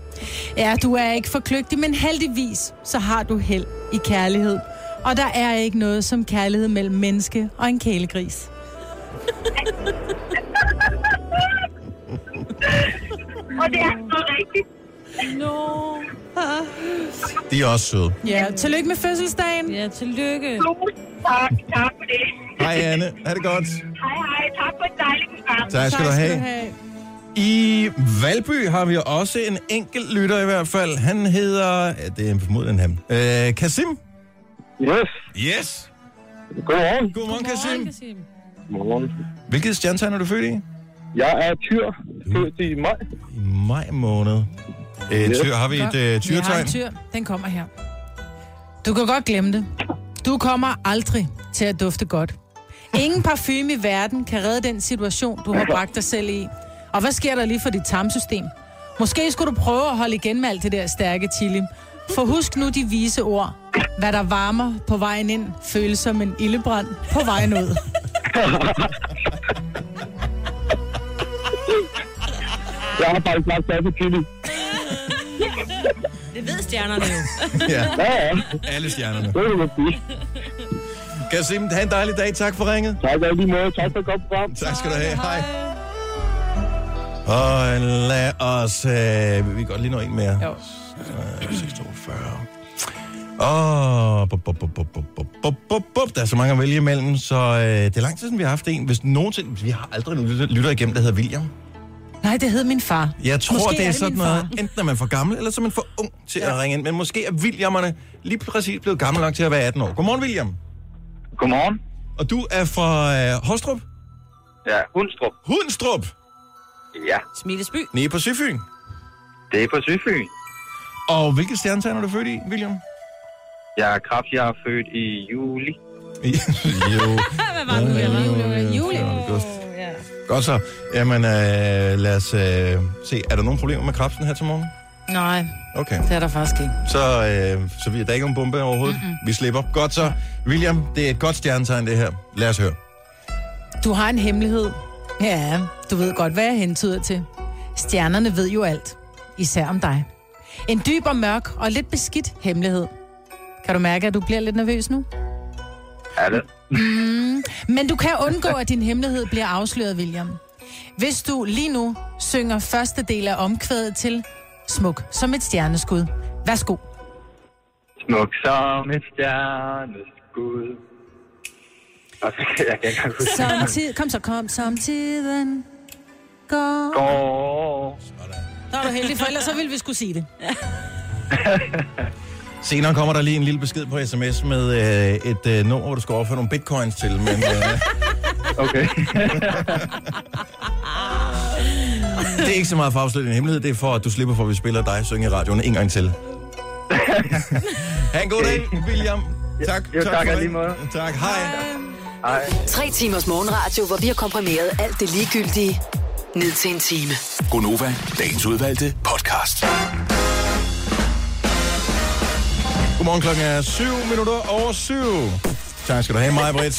Speaker 2: Ja, du er ikke for kløgtig, men heldigvis så har du held i kærlighed. Og der er ikke noget som kærlighed mellem menneske og en kælegris.
Speaker 7: Og det er så rigtigt.
Speaker 3: Nå.
Speaker 1: De er også søde.
Speaker 2: Ja, tillykke med fødselsdagen.
Speaker 3: Ja, tillykke.
Speaker 7: Tak. Tak for det.
Speaker 1: Hej Anne, ha' det godt.
Speaker 7: Hej, hej. Tak for et dejligt program.
Speaker 1: Tak skal du have. I Valby har vi også en enkelt lytter i hvert fald. Han hedder, ja, det er formodentlig han, øh, Kasim.
Speaker 8: Yes.
Speaker 1: Yes.
Speaker 8: Godmorgen.
Speaker 1: Godmorgen, Kasim.
Speaker 3: Kasim.
Speaker 8: Godmorgen.
Speaker 1: Hvilket stjernetegn er du født i?
Speaker 8: Jeg er tyr, født i maj.
Speaker 1: I maj måned. Øh,
Speaker 8: Yes.
Speaker 1: tyr, har vi et øh,
Speaker 2: Vi har en tyr. Den kommer her. Du kan godt glemme det. Du kommer aldrig til at dufte godt. Ingen parfume i verden kan redde den situation, du har bragt dig selv i. Og hvad sker der lige for dit tarmsystem? Måske skulle du prøve at holde igen med alt det der stærke chili. For husk nu de vise ord. Hvad der varmer på vejen ind, føles som en ildebrand på vejen ud.
Speaker 8: Jeg har faktisk lagt sig for tidligt.
Speaker 3: det ved stjernerne jo.
Speaker 1: ja.
Speaker 8: ja, ja.
Speaker 1: Alle stjernerne.
Speaker 8: Det er det,
Speaker 1: Kasim, have en dejlig dag. Tak for ringet.
Speaker 8: Tak, og lige måde. Tak for at komme frem.
Speaker 1: Tak skal du have. Hej. hej. Og lad os... Øh, vi kan godt lige nå en mere.
Speaker 2: Jo.
Speaker 1: Øh, 642. Åh, oh, der er så mange at vælge imellem, så øh, det er lang tid, siden vi har haft en. Hvis nogensinde... Vi har aldrig nogen lytter igennem, der hedder William.
Speaker 2: Nej, det hed min far.
Speaker 1: Jeg tror,
Speaker 2: Måske
Speaker 1: det er,
Speaker 2: er det
Speaker 1: sådan
Speaker 2: min
Speaker 1: noget,
Speaker 2: far.
Speaker 1: enten er man for gammel, eller så er man for ung til ja. at ringe ind. Men måske er Williamerne lige præcis blevet gammel nok til at være 18 år. Godmorgen, William.
Speaker 8: Godmorgen.
Speaker 1: Og du er fra øh, Hostrup?
Speaker 8: Ja, Hundstrup.
Speaker 1: Hundstrup?
Speaker 8: Ja,
Speaker 3: Smilesby.
Speaker 1: Nede på Søfyn.
Speaker 8: det er på Sydfyn.
Speaker 1: Og hvilket stjernetegn er du født i, William?
Speaker 8: Jeg er kraft, jeg er født i juli.
Speaker 1: jo.
Speaker 3: Hvad var det nu, var?
Speaker 2: Juli. Juli.
Speaker 3: Ja.
Speaker 1: Godt så. Jamen, øh, lad os øh, se. Er der nogen problemer med kraften her til morgen?
Speaker 2: Nej,
Speaker 1: Okay.
Speaker 2: det er der faktisk ikke.
Speaker 1: Så, øh, så vi, der er ikke nogen bombe overhovedet. Mm-hmm. Vi slipper. Godt så. William, det er et godt stjernetegn, det her. Lad os høre.
Speaker 2: Du har en hemmelighed. Ja, du ved godt, hvad jeg hentyder til. Stjernerne ved jo alt. Især om dig. En dyb og mørk og lidt beskidt hemmelighed. Kan du mærke, at du bliver lidt nervøs nu?
Speaker 8: Er det?
Speaker 2: Men du kan undgå, at din hemmelighed bliver afsløret, William. Hvis du lige nu synger første del af omkvædet til Smuk som et stjerneskud. Værsgo.
Speaker 8: Smuk som et stjerneskud. Og så kan jeg ikke huske.
Speaker 2: Som tid, kom så, kom som tiden går.
Speaker 8: Går.
Speaker 2: Så er du heldig, for ellers så ville vi skulle sige det.
Speaker 1: Senere kommer der lige en lille besked på sms med øh, et øh, nummer, hvor du skal overføre nogle bitcoins til. Men øh,
Speaker 8: Okay.
Speaker 1: det er ikke så meget for at afsløre din hemmelighed. Det er for, at du slipper for, at vi spiller dig synge i radioen en gang til. ha' en god dag, William. Tak.
Speaker 8: Jo, tak,
Speaker 1: for
Speaker 8: og lige måde.
Speaker 1: Tak. Hej.
Speaker 8: Hej.
Speaker 4: Tre timers morgenradio, hvor vi har komprimeret alt det ligegyldige ned til en time.
Speaker 5: Gonova, dagens udvalgte podcast.
Speaker 1: Godmorgen klokken er 7 minutter over 7. Tak skal du have, Maja Brits.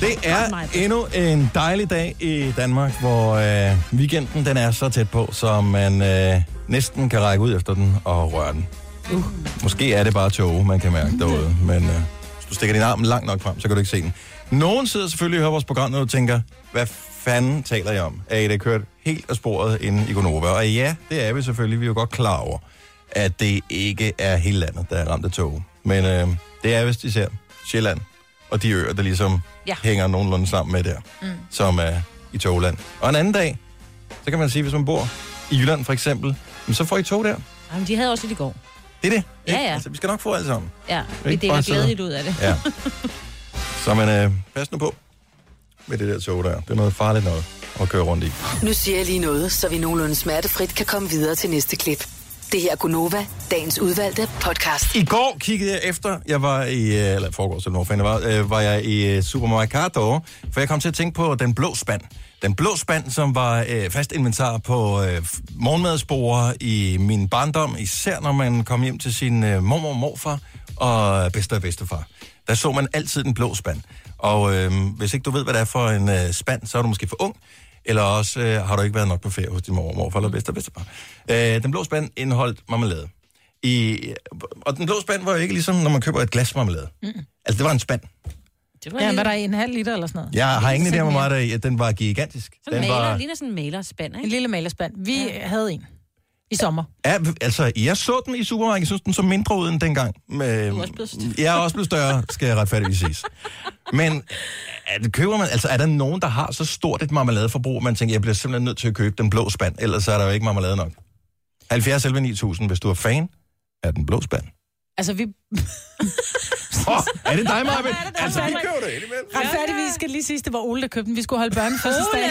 Speaker 1: Det er endnu en dejlig dag i Danmark, hvor øh, weekenden den er så tæt på, så man øh, næsten kan række ud efter den og røre den. Uh. Måske er det bare tog, man kan mærke derude, men øh, hvis du stikker din arm langt nok frem, så kan du ikke se den. Nogen sidder selvfølgelig og hører vores program, du tænker, hvad fanden taler jeg om? Er I da kørt helt af sporet inde i Gonova? Og ja, det er vi selvfølgelig. Vi er jo godt klar over, at det ikke er hele landet, der er ramt af tog. Men øh, det er vist især Sjælland og de øer, der ligesom ja.
Speaker 3: Ja.
Speaker 1: hænger nogenlunde sammen med der, mm. som er i togland. Og en anden dag, så kan man sige, hvis man bor i Jylland for eksempel, så får I tog der.
Speaker 3: Jamen, de havde også lidt i går.
Speaker 1: Det er det.
Speaker 3: Ja,
Speaker 1: ikke?
Speaker 3: ja.
Speaker 1: Altså, vi skal nok få alt sammen.
Speaker 3: Ja, vi
Speaker 1: Ikke
Speaker 3: deler glædeligt ud af det.
Speaker 1: Ja. Så man, øh, pas nu på med det der tog der. Det er noget farligt noget at køre rundt i.
Speaker 4: Nu siger jeg lige noget, så vi nogenlunde smertefrit kan komme videre til næste klip. Det her er Gunova, dagens udvalgte podcast.
Speaker 1: I går kiggede jeg efter, jeg var i, øh, eller foregårs, eller hvorfor jeg var, øh, var jeg i øh, Supermercado, for jeg kom til at tænke på den blå spand. Den blå spand, som var øh, fast inventar på øh, morgenmadsbord i min barndom, især når man kom hjem til sin øh, mormor og morfar og bedste og bedstefar. Der så man altid den blå spand. Og øh, hvis ikke du ved, hvad det er for en øh, spand, så er du måske for ung, eller også øh, har du ikke været nok på ferie hos din mor og morfar eller bedste og bedstefar. Øh, den blå spand indeholdt marmelade. I, og den blå spand var jo ikke ligesom, når man køber et glas marmelade. Mm. Altså, det var en spand.
Speaker 3: Det var
Speaker 2: Ja,
Speaker 3: ja,
Speaker 2: hvad der er en halv liter eller sådan noget.
Speaker 1: Jeg har ingen idé om, hvor meget der er i. Den var gigantisk.
Speaker 3: sådan
Speaker 1: Den
Speaker 3: maler,
Speaker 1: var,
Speaker 3: ligner sådan en malerspand,
Speaker 2: En
Speaker 3: ikke?
Speaker 2: lille malerspand. Vi ja. havde en i sommer.
Speaker 1: ja, altså, jeg så den i supermarkedet. Jeg synes, den så mindre ud end dengang. Med,
Speaker 3: Du er også blevet større.
Speaker 1: jeg er også blevet større, skal jeg retfærdigvis sige. Men er, det- køber man, altså, er der nogen, der har så stort et marmeladeforbrug, at man tænker, jeg bliver simpelthen nødt til at købe den blå spand, ellers er der jo ikke marmelade nok. 70 11 9000, hvis du er fan af den blå spand.
Speaker 2: Altså, vi...
Speaker 1: Oh, er det dig, Marvind?
Speaker 2: Ja, det
Speaker 1: Altså, vi køber det indimellem.
Speaker 2: Retfærdigvis skal lige sige, det var Ole, der købte den. Vi skulle holde børnefødselsdag.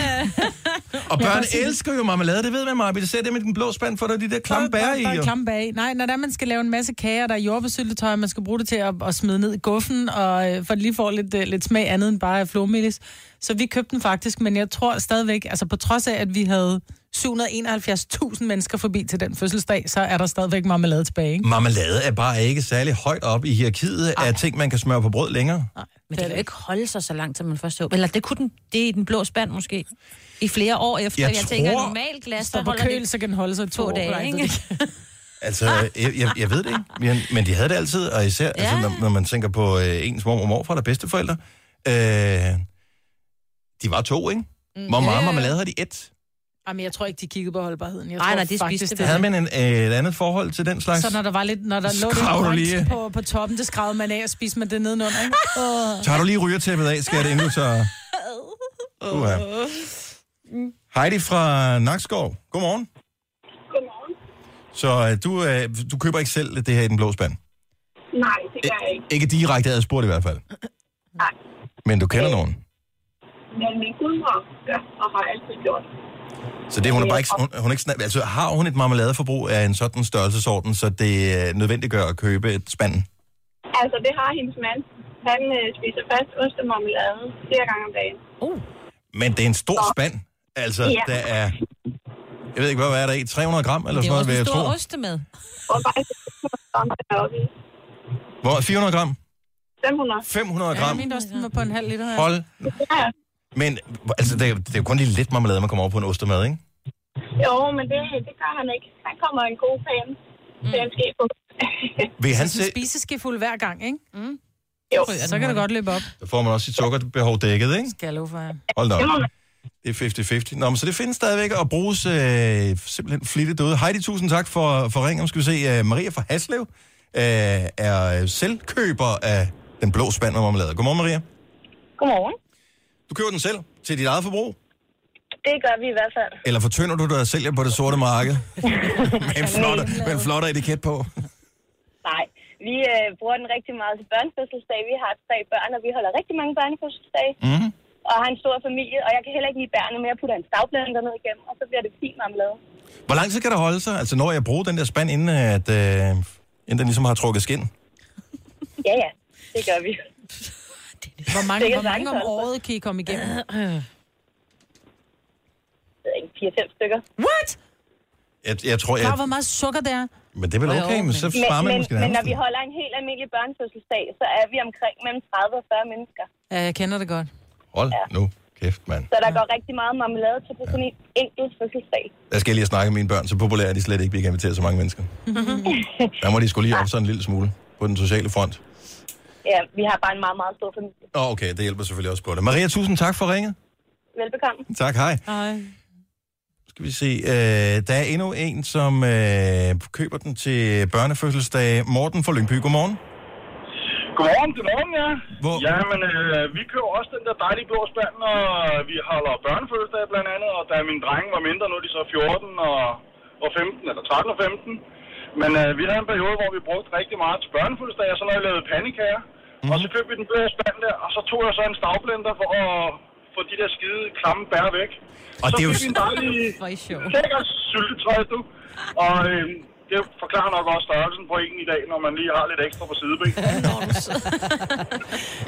Speaker 1: Og børn elsker jo marmelade, det ved man, Marvind. Det ser det med den blå spand, for der er de der klamme bær i.
Speaker 2: Der er klamme bag i. Nej, når der man skal lave en masse kager, der er jordbærsyltetøj, man skal bruge det til at, at smide ned i guffen, og øh, for lige få lidt, øh, lidt smag andet end bare flormelis. Så vi købte den faktisk, men jeg tror stadigvæk, altså på trods af, at vi havde 771.000 mennesker forbi til den fødselsdag, så er der stadigvæk marmelade tilbage, ikke?
Speaker 1: Marmelade er bare ikke særlig højt op i hierarkiet af ting, man kan smøre på brød længere.
Speaker 3: Men det kan jo ikke holde sig så langt, som man først så. Eller det kunne den, det er i den blå spand måske. I flere år efter.
Speaker 1: Jeg
Speaker 3: Jeg, tænker,
Speaker 1: tror-
Speaker 3: at normalt glas, der holder
Speaker 2: køl,
Speaker 3: det
Speaker 2: så kan den holde sig i to,
Speaker 3: to dage,
Speaker 2: lang
Speaker 3: ikke?
Speaker 1: Altså, jeg, jeg, jeg ved det ikke, men, men de havde det altid, og især, ja. altså, når, når man tænker på øh, ens mor og morfar eller bedsteforældre, øh, de var to, ikke? Hvor meget
Speaker 2: Ja.
Speaker 1: marmelade havde de? Et?
Speaker 2: Jamen, jeg tror ikke, de kiggede på holdbarheden. Jeg
Speaker 3: Nej,
Speaker 2: tror
Speaker 3: nej, de
Speaker 2: faktisk,
Speaker 3: spiste
Speaker 2: det.
Speaker 3: det.
Speaker 1: Havde man en, øh, et andet forhold til den slags?
Speaker 2: Så når der var lidt, når der lå
Speaker 1: Skrav du
Speaker 2: lidt på, på toppen, det skravede man af og spiste man det nedenunder, ikke? Åh.
Speaker 1: Tager du lige rygertæppet af, skal det inden du tager... Uh-huh. Heidi fra Nakskov, godmorgen.
Speaker 7: Godmorgen.
Speaker 1: Så øh, du, øh, du køber ikke selv det her i den blå spand?
Speaker 7: Nej, det gør jeg ikke.
Speaker 1: Ikke direkte adspurgt i hvert fald.
Speaker 7: Nej.
Speaker 1: Men du kender nogen.
Speaker 7: Men min gudmor gør, og har altid gjort.
Speaker 1: Så det, hun er bare ikke, hun, hun er ikke snak, altså, har hun et marmeladeforbrug af en sådan størrelsesorden, så det øh, nødvendiggør at købe et spand?
Speaker 7: Altså, det har hendes mand. Han øh, spiser fast ost og marmelade flere gange om dagen.
Speaker 1: Men det er en stor spand. Altså,
Speaker 7: Ja.
Speaker 1: der er... Jeg ved ikke, hvad er der i? 300 gram eller
Speaker 3: Det
Speaker 1: sådan
Speaker 3: er
Speaker 1: noget,
Speaker 3: også
Speaker 1: vil
Speaker 3: en
Speaker 1: jeg
Speaker 3: stor
Speaker 1: tro.
Speaker 3: ostemad.
Speaker 7: Og bare så deroppe i.
Speaker 1: Hvor? 400 gram?
Speaker 7: 500.
Speaker 1: 500
Speaker 2: Ja,
Speaker 1: gram?
Speaker 2: min også, den var på en halv liter. Ja.
Speaker 1: Hold.
Speaker 7: Ja.
Speaker 1: Men altså, det, er, det er jo kun lige lidt marmelade, man kommer over på en ostemad, ikke?
Speaker 7: Jo, men det, det gør han ikke. Han kommer en god fan. Mm. Fan ske på.
Speaker 1: Vil han
Speaker 2: Så sådan
Speaker 1: se,
Speaker 2: en spiseskefuld hver gang, ikke? Mm.
Speaker 7: Jo.
Speaker 2: Så kan det godt løbe op.
Speaker 1: der får man også sit sukkerbehov dækket, ikke?
Speaker 2: Skal jeg for.
Speaker 1: Hold da
Speaker 7: Det
Speaker 1: op. Det er 50-50. Nå, men så det findes stadigvæk at bruges øh, simpelthen flittigt derude. Heidi, tusind tak for, for ringen. Skal vi se, uh, Maria fra Haslev uh, er selvkøber af den blå spand med marmelade. Godmorgen, Maria.
Speaker 7: Godmorgen.
Speaker 1: Du køber den selv til dit eget forbrug?
Speaker 7: Det gør vi i hvert fald.
Speaker 1: Eller fortynder du dig og sælger på det sorte marked? med, en flot, med en flot etiket på.
Speaker 7: Nej, vi øh, bruger den rigtig meget til børnefødselsdag. Vi har tre børn, og vi holder rigtig mange børnefødselsdage.
Speaker 1: Mm-hmm.
Speaker 7: Og har en stor familie, og jeg kan heller ikke lide bærne, men jeg putter en stavblender ned igennem, og så bliver det fint marmelade.
Speaker 1: Hvor lang tid kan det holde sig? Altså, når jeg bruger den der spand, inden, at, øh, inden den ligesom har trukket skin?
Speaker 7: Ja, ja, det gør vi.
Speaker 2: Hvor mange, hvor mange om året kan I komme igennem?
Speaker 7: Det er ikke 4-5 stykker.
Speaker 2: What?
Speaker 1: Jeg, jeg tror,
Speaker 2: Klar,
Speaker 1: jeg,
Speaker 2: hvor meget sukker det er?
Speaker 1: men det er vel
Speaker 3: Jo,
Speaker 1: okay, men så sparer man
Speaker 7: men,
Speaker 1: måske
Speaker 7: men når vi holder en helt almindelig børnefødselsdag, så er vi omkring mellem 30 og 40 mennesker.
Speaker 2: Ja, jeg kender det godt.
Speaker 1: Hold nu kæft, mand.
Speaker 7: Så der går rigtig meget marmelade til på sådan en enkelt fødselsdag.
Speaker 1: Der skal jeg lige snakke med mine børn. Så populære er de slet ikke, vi kan invitere så mange mennesker. Der må de skulle lige op sådan en lille smule på den sociale front.
Speaker 7: Ja, vi har bare en meget, meget stor familie.
Speaker 1: Åh, oh, okay, det hjælper selvfølgelig også på det. Maria, tusind tak for ringet.
Speaker 7: Velbekomme.
Speaker 1: Tak, hej.
Speaker 2: Hej.
Speaker 1: Skal vi se. Øh, der er endnu en, som øh, køber den til børnefødselsdag. Morten fra Lyngby, godmorgen.
Speaker 9: Godmorgen, godmorgen, ja.
Speaker 1: Hvor?
Speaker 9: Ja, men øh, vi køber også den der dejlige blå spand, og vi holder børnefødselsdag blandt andet, og da min dreng var mindre, nu er de så 14 og, og 15, eller 13 og 15. Men øh, vi havde en periode, hvor vi brugte rigtig meget til børnefødselsdag, og så når jeg lavede pandekager, mm-hmm. og så købte vi den blå spand der, og så tog jeg så en stavblender for at få de der skide klamme bær væk.
Speaker 1: Og
Speaker 9: så
Speaker 1: det er jo
Speaker 9: fik vi en dejlig syltetøj, du. Og øh, det forklarer nok også størrelsen på en i dag, når man lige har lidt ekstra på sideben.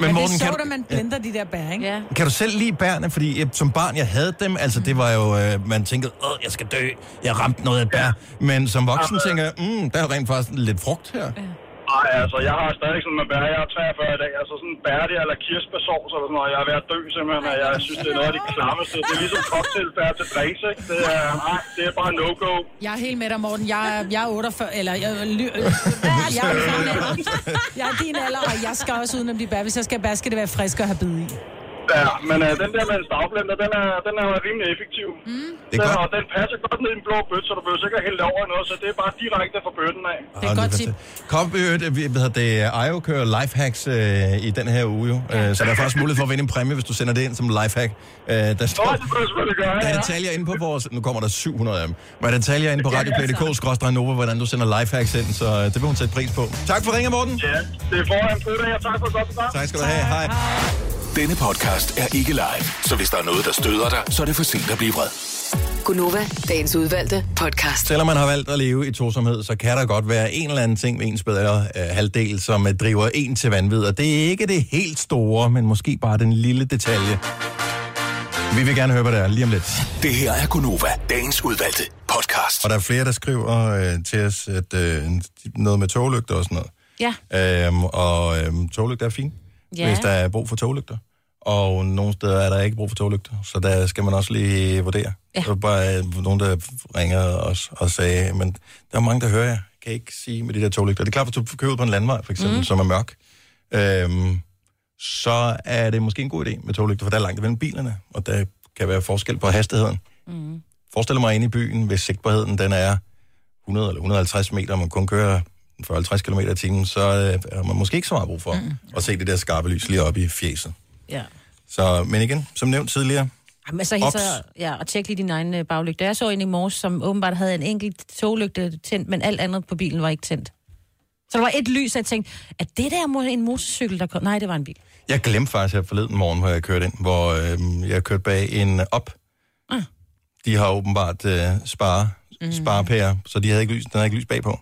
Speaker 1: Men
Speaker 2: Men
Speaker 1: Morten,
Speaker 2: det er
Speaker 1: kan,
Speaker 2: sjovt, at man blender de der bær, ikke?
Speaker 3: Ja.
Speaker 1: kan du selv lide bærne? Fordi jeg, som barn, jeg havde dem. Altså, det var jo, øh, man tænkte, åh, jeg skal dø. Jeg ramte noget af bær. Men som voksen tænker jeg, mm, der er rent faktisk lidt frugt her.
Speaker 9: Nej, altså, jeg har stadig sådan med bær. Jeg er 43 i dag. Altså sådan bærte eller kirsebærsovs eller sådan noget. Jeg er ved at dø simpelthen, og jeg synes, det er noget af det klammeste. Det er ligesom cocktailbær til drinks, ikke? Det er, nej, det er bare no-go.
Speaker 2: Jeg er helt med dig, Morten. Jeg er, jeg er 48, eller jeg, er ly- øh, er jeg, er din alder. jeg er din alder, og jeg skal også udenom de bær. Hvis jeg skal have bær, skal det være frisk og have bid i.
Speaker 9: Men uh, den der med en stavblender, den er, den er rimelig effektiv. Mm.
Speaker 1: Det
Speaker 9: Den,
Speaker 1: er
Speaker 9: og
Speaker 1: godt.
Speaker 9: den passer godt ned i en blå bøtte, så du behøver sikkert hælde det over noget, så det er bare direkte fra bøtten af.
Speaker 2: Det er et godt tip.
Speaker 1: Kom, øh, vi- hedder det, Io kører lifehacks øh, i den her uge, jo. Øh, så der er faktisk mulighed for at vinde en præmie, hvis du sender det ind som lifehack. Øh, der
Speaker 9: Nå,
Speaker 1: står,
Speaker 9: det burde jeg selvfølgelig gøre,
Speaker 1: der er
Speaker 9: ja.
Speaker 1: detaljer inde på vores... Nu kommer der 700 af dem. Men der er detaljer inde på radioplay.dk-nova, hvordan du sender lifehacks ind, så øh, det vil hun sætte pris på. Tak for ringen, Morten.
Speaker 9: Ja, det er foran på det her. Tak for godt program.
Speaker 1: Tak skal du have. Hej.
Speaker 5: Denne podcast er ikke live, så hvis der er noget, der støder dig, så er det for sent at blive vred.
Speaker 4: Gunova, dagens udvalgte podcast.
Speaker 1: Selvom man har valgt at leve i tosomhed, så kan der godt være en eller anden ting med ens bedre øh, halvdel, som øh, driver en til vanvid. Og det er ikke det helt store, men måske bare den lille detalje. Vi vil gerne høre, hvad det er lige om lidt.
Speaker 5: Det her er Gunova, dagens udvalgte podcast.
Speaker 1: Og der er flere, der skriver øh, til os, at øh, noget med toglygter og sådan noget.
Speaker 3: Ja.
Speaker 1: Øhm, og øhm, toglygter er fint,
Speaker 3: Ja.
Speaker 1: hvis der er brug for toglygter. Og nogle steder er der ikke brug for toglygter, så der skal man også lige vurdere.
Speaker 3: Ja.
Speaker 1: Der var bare øh, nogen, der ringer os og sagde, men der er mange, der hører jer. Kan I ikke sige med de der toglygter. Det er klart, hvis du kører ud på en landvej, for eksempel, mm. som er mørk, øhm, så er det måske en god idé med toglygter, for der er langt imellem bilerne, og der kan være forskel på hastigheden.
Speaker 3: Mm.
Speaker 1: Forestil mig inde i byen, hvis sigtbarheden den er 100 eller 150 meter, og man kun kører 40-50 km i timen, så øh, har man måske ikke så meget brug for mm. at se det der skarpe lys lige op i fjeset.
Speaker 3: Ja.
Speaker 1: Så, men igen, som nævnt tidligere,
Speaker 3: Jamen, så hilser, ja, og tjek lige din egen øh, baglygte. Jeg så en i morges, som åbenbart havde en enkelt toglygte tændt, men alt andet på bilen var ikke tændt. Så der var et lys, og jeg tænkte, er det der en motorcykel, der kom? Nej, det var en bil.
Speaker 1: jeg glemte faktisk her forleden morgen, hvor jeg kørte ind, hvor øh, jeg kørte bag en op.
Speaker 3: Ah.
Speaker 1: De har åbenbart øh, spare,
Speaker 3: Mm.
Speaker 1: sparepærer, så de havde ikke lys, den havde ikke lys bagpå.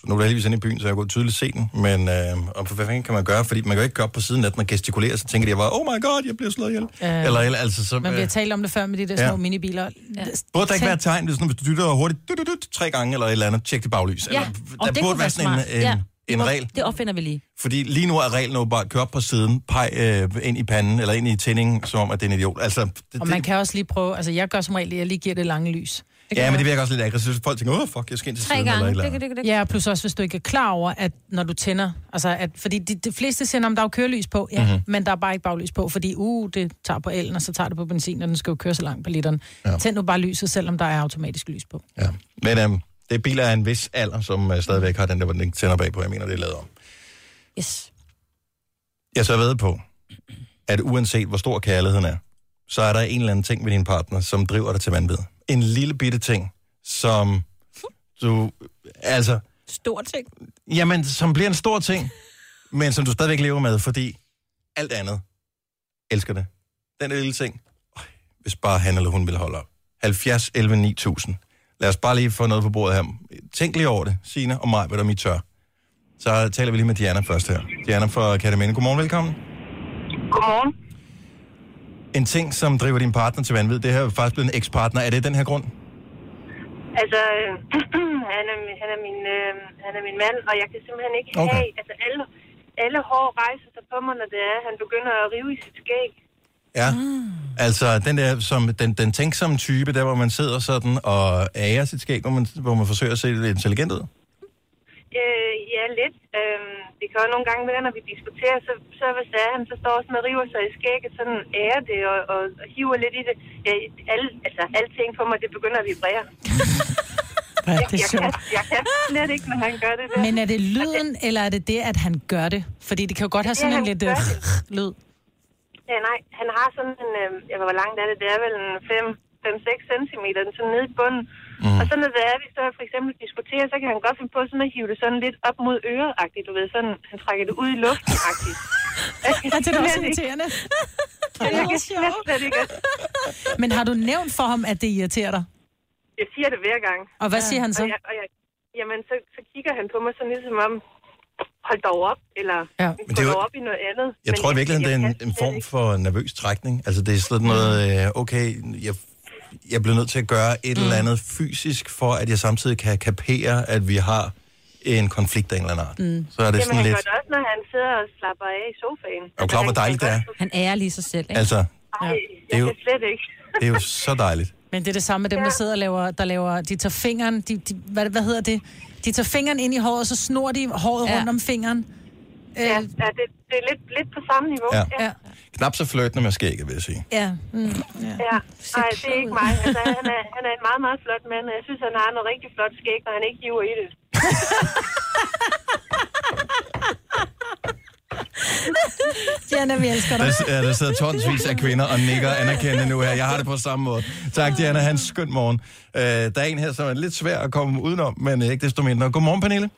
Speaker 1: Så nu er det heldigvis inde i byen, så jeg kunne tydeligt se den. Men øh, og hvad fanden kan man gøre? Fordi man kan jo ikke gå op på siden af den og gestikulere, så tænker de, jeg bare, oh my god, jeg bliver slået ihjel.
Speaker 2: Øh,
Speaker 1: eller, eller, altså, så,
Speaker 2: Men vi har
Speaker 1: øh,
Speaker 2: talt om det før med de der små
Speaker 1: Ja.
Speaker 2: minibiler. Ja.
Speaker 1: burde der ikke være et tegn, hvis, hvis du dytter hurtigt, dyt, dyt, dyt, tre gange eller et eller andet, tjek det baglys.
Speaker 3: Ja,
Speaker 1: eller,
Speaker 3: og
Speaker 1: der
Speaker 3: det
Speaker 1: burde være sådan en,
Speaker 3: smart.
Speaker 1: en,
Speaker 3: Ja,
Speaker 1: en
Speaker 3: det
Speaker 1: regel.
Speaker 3: Det opfinder vi lige.
Speaker 1: Fordi lige nu er reglen jo bare at køre op på siden, pege øh, ind i panden, eller ind i tændingen, som om, at det er en idiot. Altså, det,
Speaker 2: Og man kan også lige prøve, altså jeg gør som regel, at jeg lige giver det lange lys.
Speaker 1: Ja, men det virker også lidt aggressivt. Folk tænker, åh, fuck, jeg skal ind til
Speaker 2: Tre
Speaker 1: siden,
Speaker 2: gange.
Speaker 1: eller et eller andet.
Speaker 3: det,
Speaker 2: Ja, plus også hvis du ikke er klar over, at når du tænder, altså at, fordi de, de fleste siger, om der er jo kørelys på, ja,
Speaker 1: Mhm.
Speaker 2: mm-hmm. men der er bare ikke baglys på, fordi uh, det tager på elen, og så tager det på benzin, og den skal jo køre så langt på literen.
Speaker 1: Ja.
Speaker 2: Tænd nu bare lyset, selvom der er automatisk lys på.
Speaker 1: Ja. Men øhm, det er biler af en vis alder, som øh, stadigvæk har den der, hvor den tænder bagpå. Jeg mener, det er lavet om.
Speaker 3: Yes.
Speaker 1: Jeg så ved på, at uanset hvor stor kærligheden er, så er der en eller anden ting med din partner, som driver dig til vanvid. En lille bitte ting, som du... Altså,
Speaker 3: Stor ting.
Speaker 1: jamen, som bliver en stor ting, men som du stadigvæk lever med, fordi alt andet elsker det. Den lille ting. Øj, hvis bare han eller hun vil holde op. 70, 11, 9000. Lad os bare lige få noget på bordet her. Tænk lige over det, Signe og mig, hvad der er mit tør. Så taler vi lige med Diana først her. Diana fra Katamene. Godmorgen, velkommen.
Speaker 7: Godmorgen.
Speaker 1: En ting, som driver din partner til vanvid, det her er faktisk blevet en ekspartner. Er det den her grund?
Speaker 7: Altså, øh, han, er, min- han, er min, øh, han er min mand, og jeg kan simpelthen ikke
Speaker 1: Okay.
Speaker 7: have... Altså, alle, alle hår rejser sig på mig, når det er, han begynder at rive i sit skæg.
Speaker 1: Ja. Altså, den der, som, den, den tænksomme type, der hvor man sidder sådan og ærer sit skæg, hvor man, hvor man forsøger at se lidt intelligent ud.
Speaker 7: Øh, ja, lidt. Øh, det kan jo nogle gange være, når vi diskuterer, så, så hvis det er, han så står sådan og river sig i skægget, sådan ærer det og, og, og hiver lidt i det. Ja, alle, altså, alting for mig, det begynder at vibrere.
Speaker 2: Ja, det er
Speaker 7: jeg, kan,
Speaker 2: sjovt.
Speaker 7: jeg kan slet ikke, når han gør det der.
Speaker 2: Men er det lyden, eller er det det, at han gør det? Fordi det kan jo godt have
Speaker 7: Det er,
Speaker 2: sådan en lidt øh, lyd.
Speaker 7: Ja, nej, han har sådan en, øh, jeg ved, hvor langt er det, det er vel en 5-6 cm, sådan nede i bunden. Mm. Og så når det er, vi så for eksempel diskuterer, så kan han godt finde på sådan at hive det sådan lidt op mod øret-agtigt, du ved, sådan, han trækker det ud i luften-agtigt. Jeg kan
Speaker 2: Ja, det er også irriterende.
Speaker 7: Jeg slet, slet ikke.
Speaker 2: Men har du nævnt for ham, at det irriterer dig?
Speaker 7: Jeg siger det hver gang.
Speaker 2: Og hvad siger han så?
Speaker 7: Og jeg, og jeg, jamen så, så kigger han på mig sådan ligesom om, hold dog op, eller
Speaker 2: ja.
Speaker 1: Men det
Speaker 7: gå
Speaker 1: er jo-
Speaker 7: dog op i noget andet.
Speaker 1: Jeg
Speaker 7: Men
Speaker 1: tror i virkeligheden, det er en, en form for nervøs trækning. Altså, det er sådan noget, øh, okay, jeg, jeg bliver nødt til at gøre et mm. eller andet fysisk, for at jeg samtidig kan kapere, at vi har en konflikt af en eller anden art. Mm. Så er det
Speaker 7: Jamen,
Speaker 1: sådan
Speaker 7: han
Speaker 1: lidt...
Speaker 7: gør det også, når han sidder og slapper af i sofaen.
Speaker 1: Er du klar, hvor dejligt det er?
Speaker 3: Han ærer lige sig selv, ikke?
Speaker 1: Altså,
Speaker 7: Ej,
Speaker 1: Det er jo-
Speaker 7: slet ikke.
Speaker 1: det er jo så dejligt.
Speaker 2: Men det er det samme med dem, der sidder og laver, der laver, de tager fingeren, de, de, hvad, hvad hedder det? De tager fingeren ind i håret, og så snor de håret ja. rundt om fingeren. Øh,
Speaker 7: Ja, ja det, det er lidt, lidt på samme niveau.
Speaker 1: Ja.
Speaker 2: ja.
Speaker 1: Knap så flirtende med skægget, vil jeg sige.
Speaker 2: Ja. Mm, ja.
Speaker 7: Ja, nej, det er ikke mig. Altså, han, er, han er en meget, meget flot mand, og jeg synes, han har noget rigtig flot skæg, når han ikke hiver i det.
Speaker 2: Diana, vi elsker dig.
Speaker 1: Der, ja, der sidder tonsvis af kvinder og nikker anerkendende nu her. Jeg har det på samme måde. Tak, Diana. Hans skøn morgen. Uh, der er en her, som er lidt svær at komme udenom, men ikke desto mindre. Godmorgen, Pernille.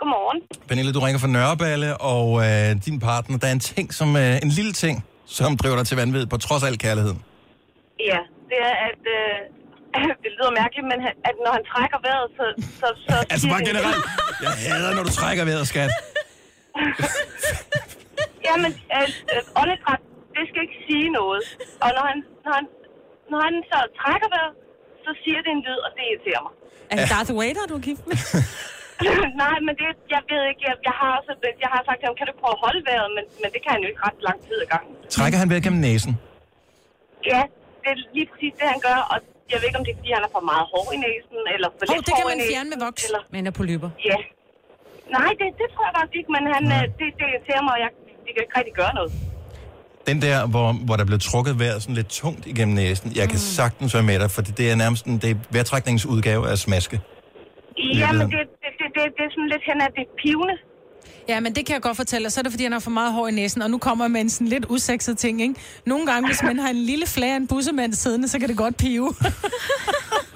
Speaker 7: Godmorgen.
Speaker 1: Pernille, du ringer fra Nørreballe, og uh, din partner, der er en ting, som uh, en lille ting, som driver dig til vanvid, på trods af al kærligheden.
Speaker 7: Ja, det er, at... Øh, det lyder mærkeligt, men han- at når han trækker vejret, så... så, så
Speaker 1: Altså bare generelt. Jeg hader, når du trækker vejret, skat.
Speaker 7: Jamen, øh, øh, åndedræt, det skal ikke sige noget. Og når han, når han, når han så trækker vejret, så siger det en lyd, og det irriterer mig.
Speaker 3: Er det Darth Vader, du er gift med?
Speaker 7: Nej, men det, jeg ved ikke, jeg, jeg har også, jeg har sagt til ham, kan du prøve at holde vejret, men, men det kan han jo ikke ret lang tid ad gangen.
Speaker 1: Trækker han vejret gennem næsen?
Speaker 7: Ja, det er lige præcis det, han gør, og jeg ved ikke, om det er, fordi han har for meget hår i næsen, eller for
Speaker 2: Hov,
Speaker 7: lidt
Speaker 2: det kan man
Speaker 7: i
Speaker 2: fjerne med voks.
Speaker 7: Eller,
Speaker 3: Men er polyper.
Speaker 7: ja. Nej, det, det tror jeg faktisk ikke, men han, øh, det, det irriterer mig, og jeg, det kan ikke rigtig gøre noget.
Speaker 1: Den der, hvor, hvor der blev trukket vejret sådan lidt tungt igennem næsen, jeg kan sagtens være med dig, for det er nærmest en, det er vejrtrækningens udgave af smaske.
Speaker 7: Ja, men det, det, det, er sådan lidt hen af det pivende.
Speaker 2: Ja, men det kan jeg godt fortælle dig. Så er det, fordi han har for meget hår i næsen, og nu kommer jeg med en sådan lidt usekset ting, ikke? Nogle gange, hvis man har en lille flag af en bussemand siddende, så kan det godt pive.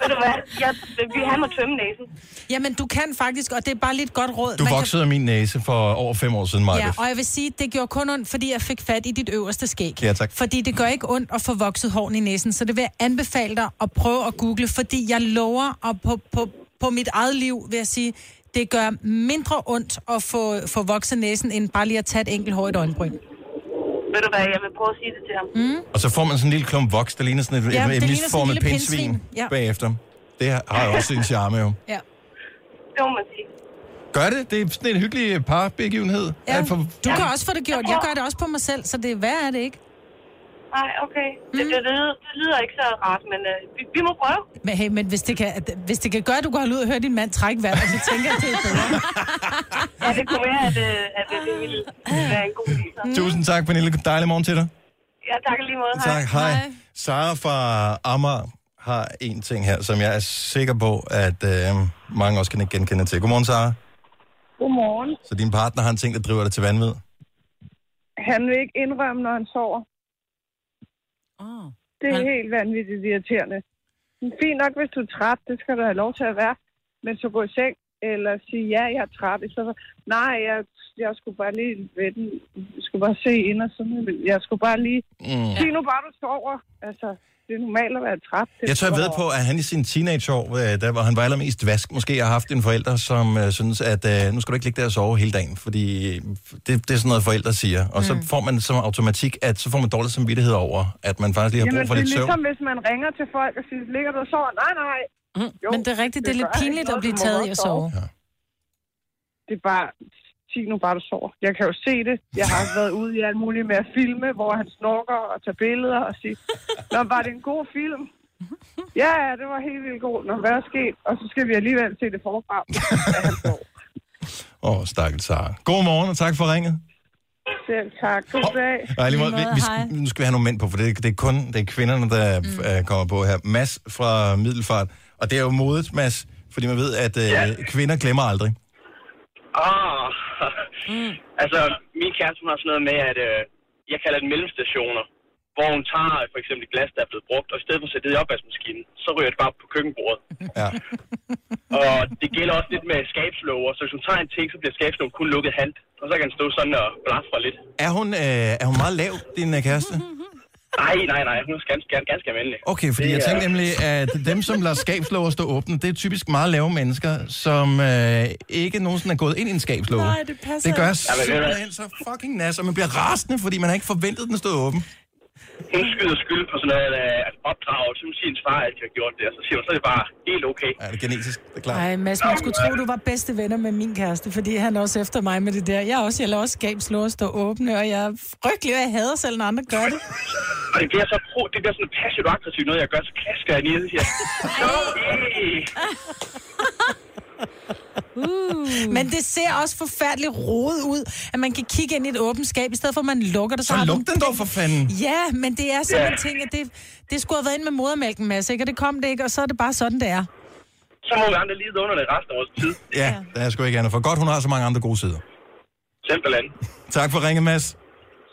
Speaker 7: Ved du hvad, jeg, vi, han må tømme næsen.
Speaker 2: Jamen, du kan faktisk, og det er bare lidt godt råd.
Speaker 1: Du
Speaker 2: Man kan-
Speaker 1: voksede af min næse for over fem år siden, Maja.
Speaker 2: Ja, og jeg vil sige, det gjorde kun ondt, fordi jeg fik fat i dit øverste skæg.
Speaker 1: Ja, tak.
Speaker 2: Fordi det gør ikke ondt at få vokset hårene i næsen, så det vil jeg anbefale dig at prøve at google, fordi jeg lover, og på, på, på mit eget liv vil jeg sige, det gør mindre ondt at få, få vokset næsen, end bare lige at tage et enkelt hår i et øjenbryn.
Speaker 7: Ved du hvad, jeg vil prøve at sige det til ham.
Speaker 2: Mm.
Speaker 1: Og så får man sådan en lille klump voks, der ligner sådan et,
Speaker 2: Ja,
Speaker 1: et,
Speaker 2: en
Speaker 1: misformet
Speaker 2: lille
Speaker 1: pindsvin
Speaker 2: pindsvin. Ja.
Speaker 1: bagefter. Det har jo også sin charme jo.
Speaker 2: Ja.
Speaker 7: Det må man sige.
Speaker 1: Gør det? Det er sådan en hyggelig parbegivenhed.
Speaker 2: ja.
Speaker 1: Få-
Speaker 2: Du kan også få det gjort. Jeg gør det også på mig selv, så det er værd er det ikke.
Speaker 7: Nej, okay. Det, det, lyder, det lyder ikke så rart, men øh, vi, vi må prøve.
Speaker 2: Men, hey, men hvis, det kan, hvis det kan gøre, at du går ud og hører din mand trække vejret, så tænker jeg, det er bedre.
Speaker 7: Ja, det kunne være, at, øh, at det ville være en god idé. så.
Speaker 1: Tusind tak, Pernille. Dejlig morgen til dig.
Speaker 7: Ja, tak lige måde.
Speaker 1: Tak, hej. Sara fra Amager har en ting her, som jeg er sikker på, at øh, mange også kan genkende til. Godmorgen, Sara.
Speaker 10: Godmorgen.
Speaker 1: Så din partner har en ting, der driver dig til vanvid.
Speaker 10: Han vil ikke indrømme, når han sover.
Speaker 3: Oh.
Speaker 10: Det er helt vanvittigt irriterende. Fint nok, hvis du er træt, det skal du have lov til at være. Men så gå i seng, eller sige, ja, jeg er træt. I stedet for, nej, jeg, jeg skulle bare lige ved den. Jeg skulle bare se ind og sådan. Jeg skulle bare lige...
Speaker 1: Mm.
Speaker 10: Sig nu bare, du sover. Altså, det er normalt at være træt. Det
Speaker 1: Jeg tør
Speaker 10: er
Speaker 1: ved på, at han i sine teenageår, øh, der hvor han var allermest vask, måske har haft en forælder, som øh, synes, at øh, nu skal du ikke ligge der og sove hele dagen, fordi det, det er sådan noget, forældre siger. Og mm. så får man som automatik, at så får man dårlig samvittighed over, at man faktisk lige har brug for
Speaker 10: det er
Speaker 1: lidt søvn.
Speaker 10: ligesom, hvis man ringer til folk og siger, ligger du og sover? Nej, nej. Jo,
Speaker 2: Men det er rigtigt, det er
Speaker 10: gør
Speaker 2: lidt pinligt at blive taget i at sove.
Speaker 1: Ja.
Speaker 10: det er bare, sig nu bare, du sover. Jeg kan jo se det. Jeg har været ude i alt muligt med at filme, hvor han snorker og tager billeder og siger, Nå, var det en god film? Ja, ja, det var helt vildt god. Nå, hvad er sket? Og så skal vi alligevel se det forfra. Ja, han sov.
Speaker 1: Åh, oh, stakkels Sara. God morgen, og tak for ringet.
Speaker 10: Selv tak. God dag.
Speaker 1: Nej, lige måde, vi, vi, nu skal vi have nogle mænd på, for det, det er kun det er kvinderne, der mm. uh, kommer på her. Mads fra Middelfart. Og det er jo modet, Mads, fordi man ved, at uh, ja. kvinder glemmer aldrig.
Speaker 9: Ah, mm. altså min kæreste hun har sådan noget med, at øh, jeg kalder det mellemstationer, hvor hun tager for eksempel et glas, der er blevet brugt, og i stedet for at sætte det i opvaskemaskinen, så ryger det bare på køkkenbordet.
Speaker 1: Ja.
Speaker 9: Og det gælder også lidt med skabslåger, så hvis hun tager en ting, så bliver skabslågen kun lukket halvt, og så kan den stå sådan og blafre lidt.
Speaker 1: Er hun, øh, er hun meget lav, din uh, kæreste?
Speaker 11: Nej, nej, nej. Hun er ganske, ganske, ganske almindelig.
Speaker 1: Okay, fordi
Speaker 11: Det
Speaker 1: jeg tænkte nemlig, at dem, som lader skabslåger stå åbne, det er typisk meget lave mennesker, som øh, ikke nogensinde er gået ind i en skabslåge.
Speaker 2: Nej, det passer
Speaker 1: Det gør
Speaker 2: ikke.
Speaker 1: Simpelthen så fucking nas, og man bliver rasende, fordi man har ikke forventet, den stod åben.
Speaker 11: Hun skyder skyld på sådan noget uh, opdragelse. Hun siger, at hendes far altid har gjort det. Og så siger hun, så er det bare helt okay.
Speaker 1: Ja, det er genetisk, det er klart.
Speaker 2: Ej, Mads, man skulle tro, du var bedste venner med min kæreste, fordi han er også efter mig med det der. Jeg er også, jeg lader også skabslåger stå åbne, og jeg er frygtelig, og jeg hader selv, når andre gør det.
Speaker 11: Og det bliver så pro, det bliver sådan passivt aggressivt noget, jeg gør, så klasker jeg ned her. Hey.
Speaker 2: Uh. Men det ser også forfærdeligt rodet ud, at man kan kigge ind i et åbent skab, i stedet for at man lukker det.
Speaker 1: Så
Speaker 2: har
Speaker 1: luk den dog for fanden.
Speaker 2: Ja, men det er sådan
Speaker 11: Ja.
Speaker 2: en ting, at det, det skulle have været ind med modermælken, Mads, ikke? Og det kom det ikke, og så er det bare sådan, det er.
Speaker 11: Så må vi andre lide under det resten af vores tid.
Speaker 1: Ja, der er sgu ikke andet. For godt, hun har så mange andre gode sider.
Speaker 11: Simpelthen.
Speaker 1: Tak for ringet, Mads.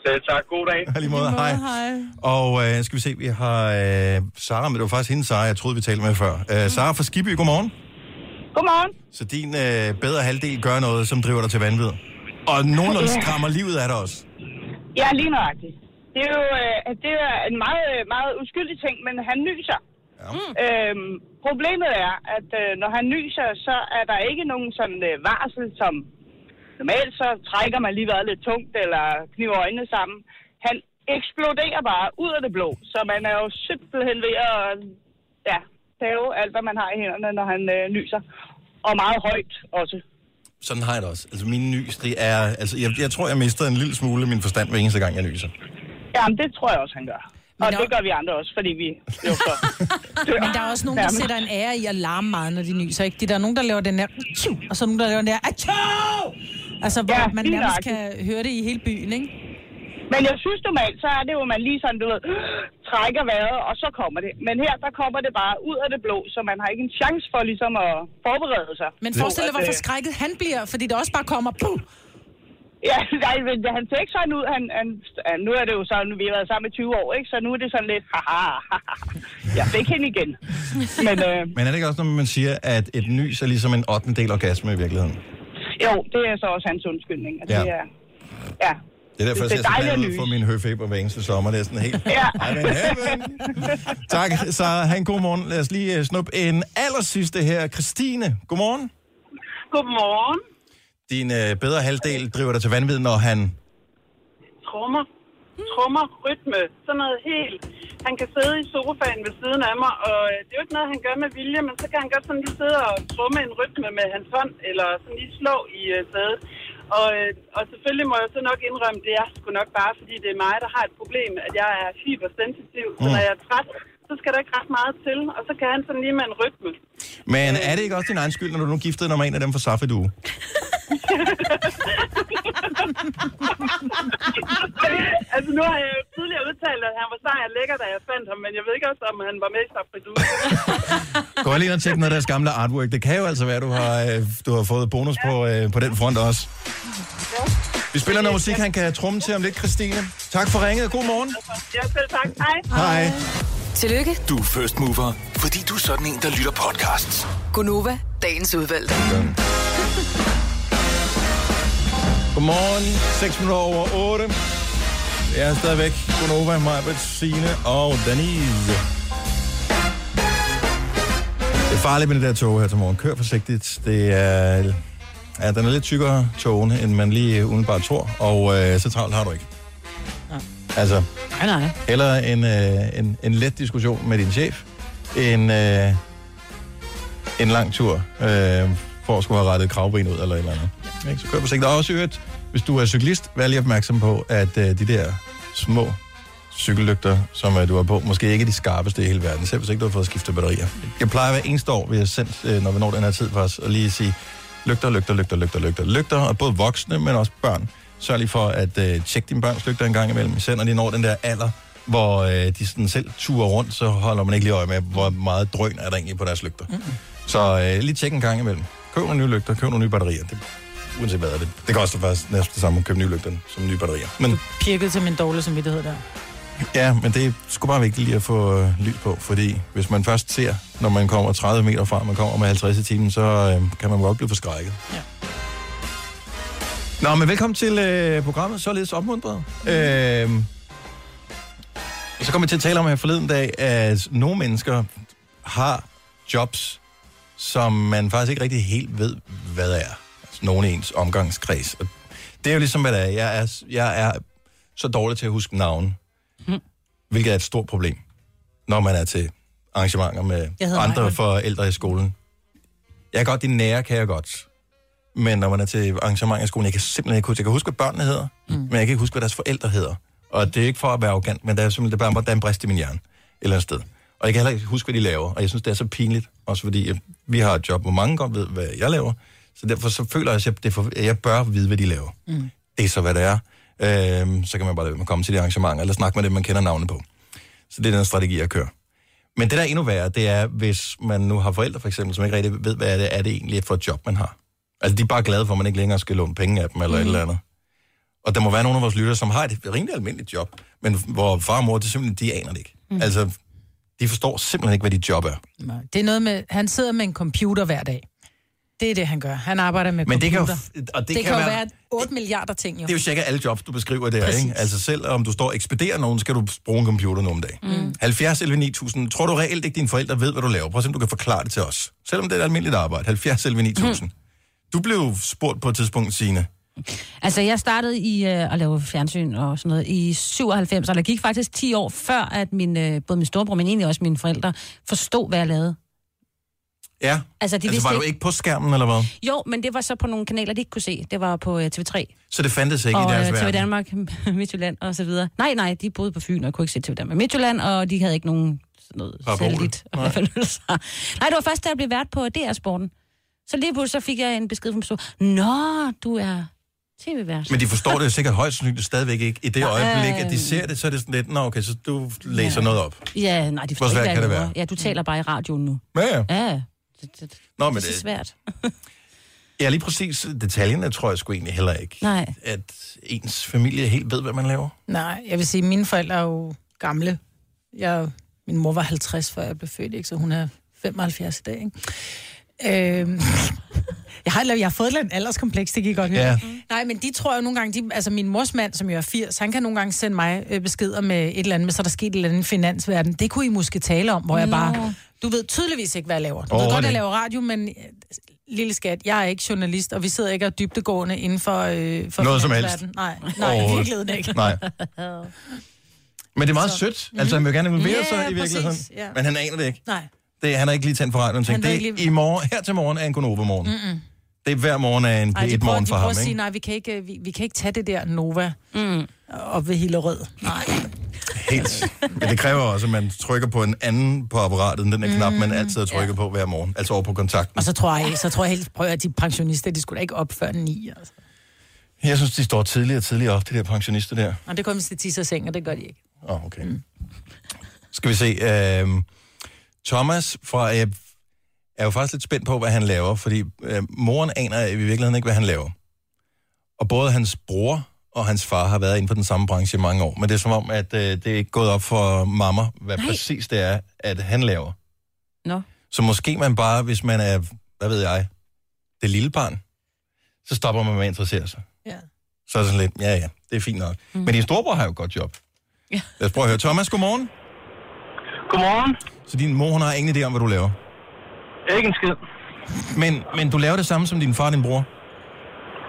Speaker 11: Så tak. God dag.
Speaker 1: Lige måde, hej.
Speaker 2: hej.
Speaker 1: Og øh, skal vi se, vi har øh, Sara, men det var faktisk hende, Sara, jeg troede, vi talte med før. Øh, Sara fra Skiby, godmorgen.
Speaker 12: Godmorgen.
Speaker 1: Så din øh, bedre halvdel gør noget, som driver dig til vanvid. Og nogenlunde
Speaker 12: Ja.
Speaker 1: skræmmer livet af dig også.
Speaker 12: Ja, lige nøjagtigt. Det er jo øh, det er en meget, meget uskyldig ting, men han nyser.
Speaker 1: Ja.
Speaker 12: Øhm, problemet er, at øh, når han nyser, så er der ikke nogen sådan øh, varsel, som normalt så trækker man lige været lidt tungt, eller kniver øjnene sammen. Han eksploderer bare ud af det blå, så man er jo simpelthen ved at ja, tage alt, hvad man har i hænderne, når han øh, nyser. Og meget højt også.
Speaker 1: Sådan har jeg det også. Altså, min nys, det er... Altså, jeg, jeg tror, jeg mister en lille smule min forstand hver eneste gang, jeg nyser.
Speaker 12: Jamen, det tror jeg også, han gør. Og det gør vi andre også, fordi vi jo så...
Speaker 2: Men der er også nogen, der sætter en ære i at larme meget, når de nyser, ikke? De, der er nogen, der laver den der... Og så er nogen, der laver den der... Altså, hvor
Speaker 12: Ja,
Speaker 2: man nærmest kan høre det i hele byen, ikke?
Speaker 12: Men jeg synes normalt, så er det jo, at man lige sådan, du ved, trækker vejret, og så kommer det. Men her, der kommer det bare ud af det blå, så man har ikke en chance for ligesom at forberede sig.
Speaker 2: Men forestil dig, hvor
Speaker 12: øh,
Speaker 2: forskrækket han bliver, fordi det også bare kommer... Puh!
Speaker 12: Ja, nej, men han ser ikke sådan ud. Han, han, nu er det jo sådan, vi har været sammen i 20 år, ikke? Så nu er det sådan lidt, haha, haha. jeg fik hende igen. Men øh,
Speaker 1: Men er det ikke også, når man siger, at et nys er ligesom en 8. del orgasme i virkeligheden?
Speaker 12: jo, det er så også hans undskyldning. At
Speaker 1: Ja.
Speaker 12: Det er, ja.
Speaker 1: Det er derfor,
Speaker 12: Det
Speaker 1: jeg
Speaker 12: er
Speaker 1: ser så ud for min høfeber hver eneste sommer. Det er sådan helt...
Speaker 12: Ja.
Speaker 1: I'm in heaven. Tak, så ha' en god morgen. Lad os lige uh, snuppe en aller sidste her. Christine, godmorgen.
Speaker 13: Godmorgen.
Speaker 1: Din uh, bedre halvdel driver dig til vanvid, når han...
Speaker 13: Trummer. Trummer, rytme, sådan noget helt. Han kan sidde i sofaen ved siden af mig, og øh, det er jo ikke noget, han gør med vilje, men så kan han godt sådan lige sidde og trumme en rytme med hans hånd, eller sådan lige slå i uh, sædet. Og, øh, og selvfølgelig må jeg så nok indrømme, det er sgu nok bare, fordi det er mig, der har et problem, at jeg er fibersensitiv. Så
Speaker 1: Mm.
Speaker 13: når jeg er træt, så skal der ikke ret meget til, og så kan han sådan lige med en rytme.
Speaker 1: Men er det ikke også din egen skyld, når du nu giftede dig med en af dem fra Safedu?
Speaker 13: altså nu har jeg jo tidligere udtalt, at han var sej og lækker, da jeg fandt ham, men jeg ved ikke også, om han var med i Safridu.
Speaker 1: Gå lige og tjek noget af deres gamle artwork. Det kan jo altså være, du har, øh, du har fået bonus på, øh, på den front også. Vi spiller noget musik, han kan trumme til om lidt, Christine. Tak for ringet. God morgen.
Speaker 13: Ja, selv tak. Hej.
Speaker 1: Hej.
Speaker 4: Tillykke,
Speaker 5: Du er first mover, fordi du er sådan en, der lytter podcasts.
Speaker 4: Gunova, dagens udvalgte.
Speaker 1: Godmorgen. 6 minutter over 8. Jeg er stadigvæk Gunova, Majbert, Signe og Denise. Det er farligt med det der tog her til morgen. Kør forsigtigt. Det er... Ja, den er lidt tykkere togene, end man lige umiddelbart tror, og øh, så travlt har du ikke. Altså,
Speaker 3: Nej, nej.
Speaker 1: eller en, øh, en, en let diskussion med din chef, en, øh, en lang tur øh, for at skulle have rettet kravben ud eller et eller andet. Ikke? Så kør forsigtigt. Og også i øvrigt, hvis du er cyklist, vær lige opmærksom på, at øh, de der små cykellygter, som øh, du har på, måske ikke er de skarpeste i hele verden, selv hvis ikke du har fået skiftet batterier. Jeg plejer hver eneste år, vi har sendt, øh, når vi når den her tid faktisk, at lige sige, lygter, lygter, lygter, lygter, lygter, lygter, og både voksne, men også børn. Sørg lige for at øh, tjekke dine børns lygter en gang imellem, især når de når den der alder, hvor øh, de sådan selv turer rundt, så holder man ikke lige øje med, hvor meget drøn er der egentlig på deres lygter. Mm-hmm. Så øh, lige tjek en gang imellem. Køb nogle nye lygter, køb nogle nye batterier. Det, uanset hvad er det. Det koster faktisk næsten det samme at købe nye lygter som nye batterier. Men
Speaker 2: Pirket til min dårlige samvittighed der.
Speaker 1: Ja, men det er sgu bare vigtigt lige at få øh, lys på, fordi hvis man først ser, når man kommer 30 meter fra, man kommer med 50 i timen, så øh, kan man godt blive forskrækket.
Speaker 2: Ja.
Speaker 1: Nå, men velkommen til øh, programmet, således opmuntret. Øh, Så kommer vi til at tale om her forleden dag, at nogle mennesker har jobs, som man faktisk ikke rigtig helt ved, hvad er. Altså nogen i ens omgangskreds. Og det er jo ligesom, hvad det er. Jeg er, jeg er så dårlig til at huske navn. Hvilket er et stort problem, når man er til arrangementer med andre
Speaker 3: Michael.
Speaker 1: forældre i skolen. Jeg kan godt, de nære kan jeg godt. Men når man er til arrangementer i skolen, jeg kan simpelthen ikke huske. Jeg kan huske, hvad børnene hedder, mm. men jeg kan ikke huske, hvad deres forældre hedder. Og det er ikke for at være arrogant, men det er simpelthen det er bare, der er en brist i min hjerne et eller andet sted. Og jeg kan heller ikke huske, hvad de laver. Og jeg synes, det er så pinligt, også fordi at vi har et job, hvor mange godt ved, hvad jeg laver. Så derfor så føler jeg, at jeg, det for, at jeg bør vide, hvad de laver.
Speaker 14: Mm.
Speaker 1: Det er så, hvad det er. Øhm, så kan man bare lade være med at komme til de arrangementer, eller snakke med dem, man kender navnet på. Så det er den strategi, jeg kører. Men det, der er endnu værre, det er, hvis man nu har forældre, for eksempel, som ikke rigtig ved, hvad det er, det egentlig for et job, man har. Altså, de er bare glade for, at man ikke længere skal låne penge af dem, eller mm. et eller andet. Og der må være nogle af vores lyttere, som har et rimelig almindeligt job, men hvor far og mor, det simpelthen, de aner det ikke. Mm. Altså, de forstår simpelthen ikke, hvad dit job er.
Speaker 2: Nej, Det er noget med, han sidder med en computer hver dag. Det er det, han gør. Han arbejder med
Speaker 1: Men det kan jo-
Speaker 2: computer.
Speaker 1: og det
Speaker 2: det
Speaker 1: kan
Speaker 2: kan, jo
Speaker 1: være-
Speaker 2: være 8 milliarder ting, jo.
Speaker 1: Det er jo cirka alle jobs, du beskriver der,
Speaker 2: Præcis.
Speaker 1: ikke? Altså selv om du står og ekspederer nogen, skal du bruge en computer nogle dage.
Speaker 2: Mm.
Speaker 1: 70 11 9000. Tror du reelt ikke, dine forældre ved, hvad du laver? Prøv at se, om du kan forklare det til os. Selvom det er et almindeligt arbejde. 70 11 9000.
Speaker 2: Mhm.
Speaker 1: Du blev spurgt på et tidspunkt, Signe.
Speaker 3: Altså, jeg startede i øh, at lave fjernsyn og sådan noget i 97, og der gik faktisk 10 år før, at min, øh, både min storebror, men egentlig også mine forældre, forstod, hvad jeg lavede.
Speaker 1: Ja.
Speaker 3: Altså, de
Speaker 1: altså var du
Speaker 3: ikke-
Speaker 1: ikke på skærmen, eller hvad?
Speaker 3: Jo, men det var så på nogle kanaler, de ikke kunne se. Det var på øh, TV3
Speaker 1: Så det fandtes ikke
Speaker 3: og
Speaker 1: i deres
Speaker 3: øh, TV
Speaker 1: verden?
Speaker 3: Danmark, Midtjylland og så videre. Nej, nej, de boede på Fyn og kunne ikke se TV Danmark. Midtjylland, og de havde ikke nogen sådan noget særligt.
Speaker 1: Nej.
Speaker 3: Nej. det var først, da jeg blev vært på DR-sporten. Så lige pludselig så fik jeg en besked fra min. Nå, du er tv-vært.
Speaker 1: Men de forstår det sikkert højst sandsynligt stadigvæk ikke. I det
Speaker 3: Nej.
Speaker 1: øjeblik, at de ser det, så er det sådan lidt, nå okay, så du læser
Speaker 3: Ja.
Speaker 1: noget op.
Speaker 3: Ja, nej, de
Speaker 1: Hvor
Speaker 3: forstår
Speaker 1: svært
Speaker 3: ikke,
Speaker 1: kan det være?
Speaker 3: Ja, du taler bare i radioen nu.
Speaker 1: Ja, ja.
Speaker 3: Ja, det, det,
Speaker 1: Nå,
Speaker 3: det
Speaker 1: men
Speaker 3: er så
Speaker 1: det,
Speaker 3: svært.
Speaker 1: ja, lige præcis detaljerne tror jeg sgu egentlig heller ikke.
Speaker 2: Nej.
Speaker 1: At ens familie helt ved, hvad man laver.
Speaker 2: Nej, jeg vil sige, mine forældre er jo gamle. Jeg, min mor var 50, før jeg blev født, ikke? så hun er 75 i dag. Ikke? Øhm, jeg, har, jeg har fået et alderskompleks, det I godt høre.
Speaker 1: Ja.
Speaker 2: Nej, men de tror jo nogle gange, de, altså min mors mand, som jo er 80, han kan nogle gange sende mig øh, beskeder med et eller andet, men så er der sket et eller andet i finansverden. Det kunne I måske tale om, hvor jeg bare, du ved tydeligvis ikke, hvad jeg laver. Du ved
Speaker 1: Overhovedet
Speaker 2: godt, jeg
Speaker 1: ikke.
Speaker 2: laver radio, men øh, lille skat, jeg er ikke journalist, og vi sidder ikke og dybdegående inden for, øh, for
Speaker 1: Noget som helst.
Speaker 2: Nej, nej,
Speaker 1: Overhovedet.
Speaker 2: virkeligheden ikke.
Speaker 1: Nej. Men det er meget sødt. Altså, han vil gerne involvere
Speaker 2: Ja,
Speaker 1: sig i virkeligheden.
Speaker 2: præcis, ja.
Speaker 1: Men han aner det ikke.
Speaker 2: Nej.
Speaker 1: Det, han har ikke lige tændt for radioen og tænkt,
Speaker 2: ved
Speaker 1: det
Speaker 2: ikke
Speaker 1: er
Speaker 2: lige-
Speaker 1: i morgen, her til morgen er en Gonova morgen.
Speaker 2: Mm-mm.
Speaker 1: Det er hver morgen er en
Speaker 2: Ej, de
Speaker 1: P1
Speaker 2: prøver,
Speaker 1: morgen for ham,
Speaker 2: at sige,
Speaker 1: ikke?
Speaker 2: nej, vi kan ikke, vi, vi kan ikke tage det der Nova mm. op ved Hillerød. Nej.
Speaker 1: Helt. Men det kræver også, at man trykker på en anden på apparatet, end den der knap, man altid trykker på hver morgen. Altså over på kontakten.
Speaker 2: Og så tror jeg, så tror jeg helt, prøv at de pensionister, de skulle da ikke op før ni. Altså.
Speaker 1: Jeg synes, de står tidligere og tidligere op, de der pensionister der.
Speaker 2: Og det kommer hvis de tisser seng, og det gør de ikke.
Speaker 1: Åh, oh, okay. Mm. Skal vi se. Øh, Thomas fra... Jeg er jo faktisk lidt spændt på, hvad han laver, fordi øh, moren aner i virkeligheden ikke, hvad han laver. Og både hans bror og hans far har været inden for den samme branche i mange år. Men det er som om, at øh, det er ikke gået op for mamma, hvad
Speaker 3: Nej.
Speaker 1: Nej. præcis det er, at han laver.
Speaker 3: Nå.
Speaker 1: Så måske man bare, hvis man er, hvad ved jeg, det lille barn, så stopper man med at interessere sig.
Speaker 2: Ja.
Speaker 1: Så er det sådan lidt, ja ja, det er fint nok. Mm. Men din storebror har jo et godt job.
Speaker 3: Ja.
Speaker 1: Lad os prøve at høre. Thomas, godmorgen.
Speaker 9: Godmorgen.
Speaker 1: Så din mor, hun har ingen idé om, hvad du laver?
Speaker 9: Ikke en skid.
Speaker 1: Men, men du laver det samme som din far og din bror?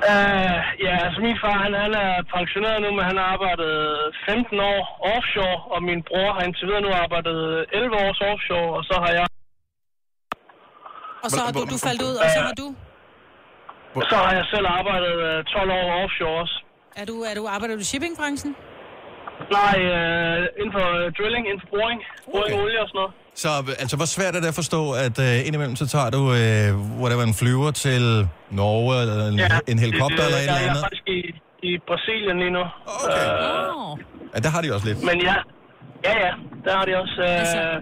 Speaker 9: Uh, ja, altså min far, han, han er pensioneret nu, men han har arbejdet 15 år offshore, og min bror har indtil videre nu arbejdet 11 års offshore, og så har jeg...
Speaker 2: Og så har du, du faldt ud, og så har du...
Speaker 9: Så har jeg selv arbejdet uh, 12 år offshore også.
Speaker 2: Er du, er du, arbejder du i shippingbranchen?
Speaker 9: Nej, uh, inden for uh, drilling, inden for boring. Boring olie og sådan noget.
Speaker 1: Så altså, hvor svært er det at forstå, at uh, indimellem så tager du, uh, whatever, en flyver til Norge, eller en, ja, en helikopter, eller et eller
Speaker 9: Jeg er
Speaker 1: andet?
Speaker 9: faktisk i, i Brasilien lige nu.
Speaker 1: Okay.
Speaker 3: Oh.
Speaker 1: Ja, der har de også lidt.
Speaker 9: Men ja, ja, ja, der har de også. Øh,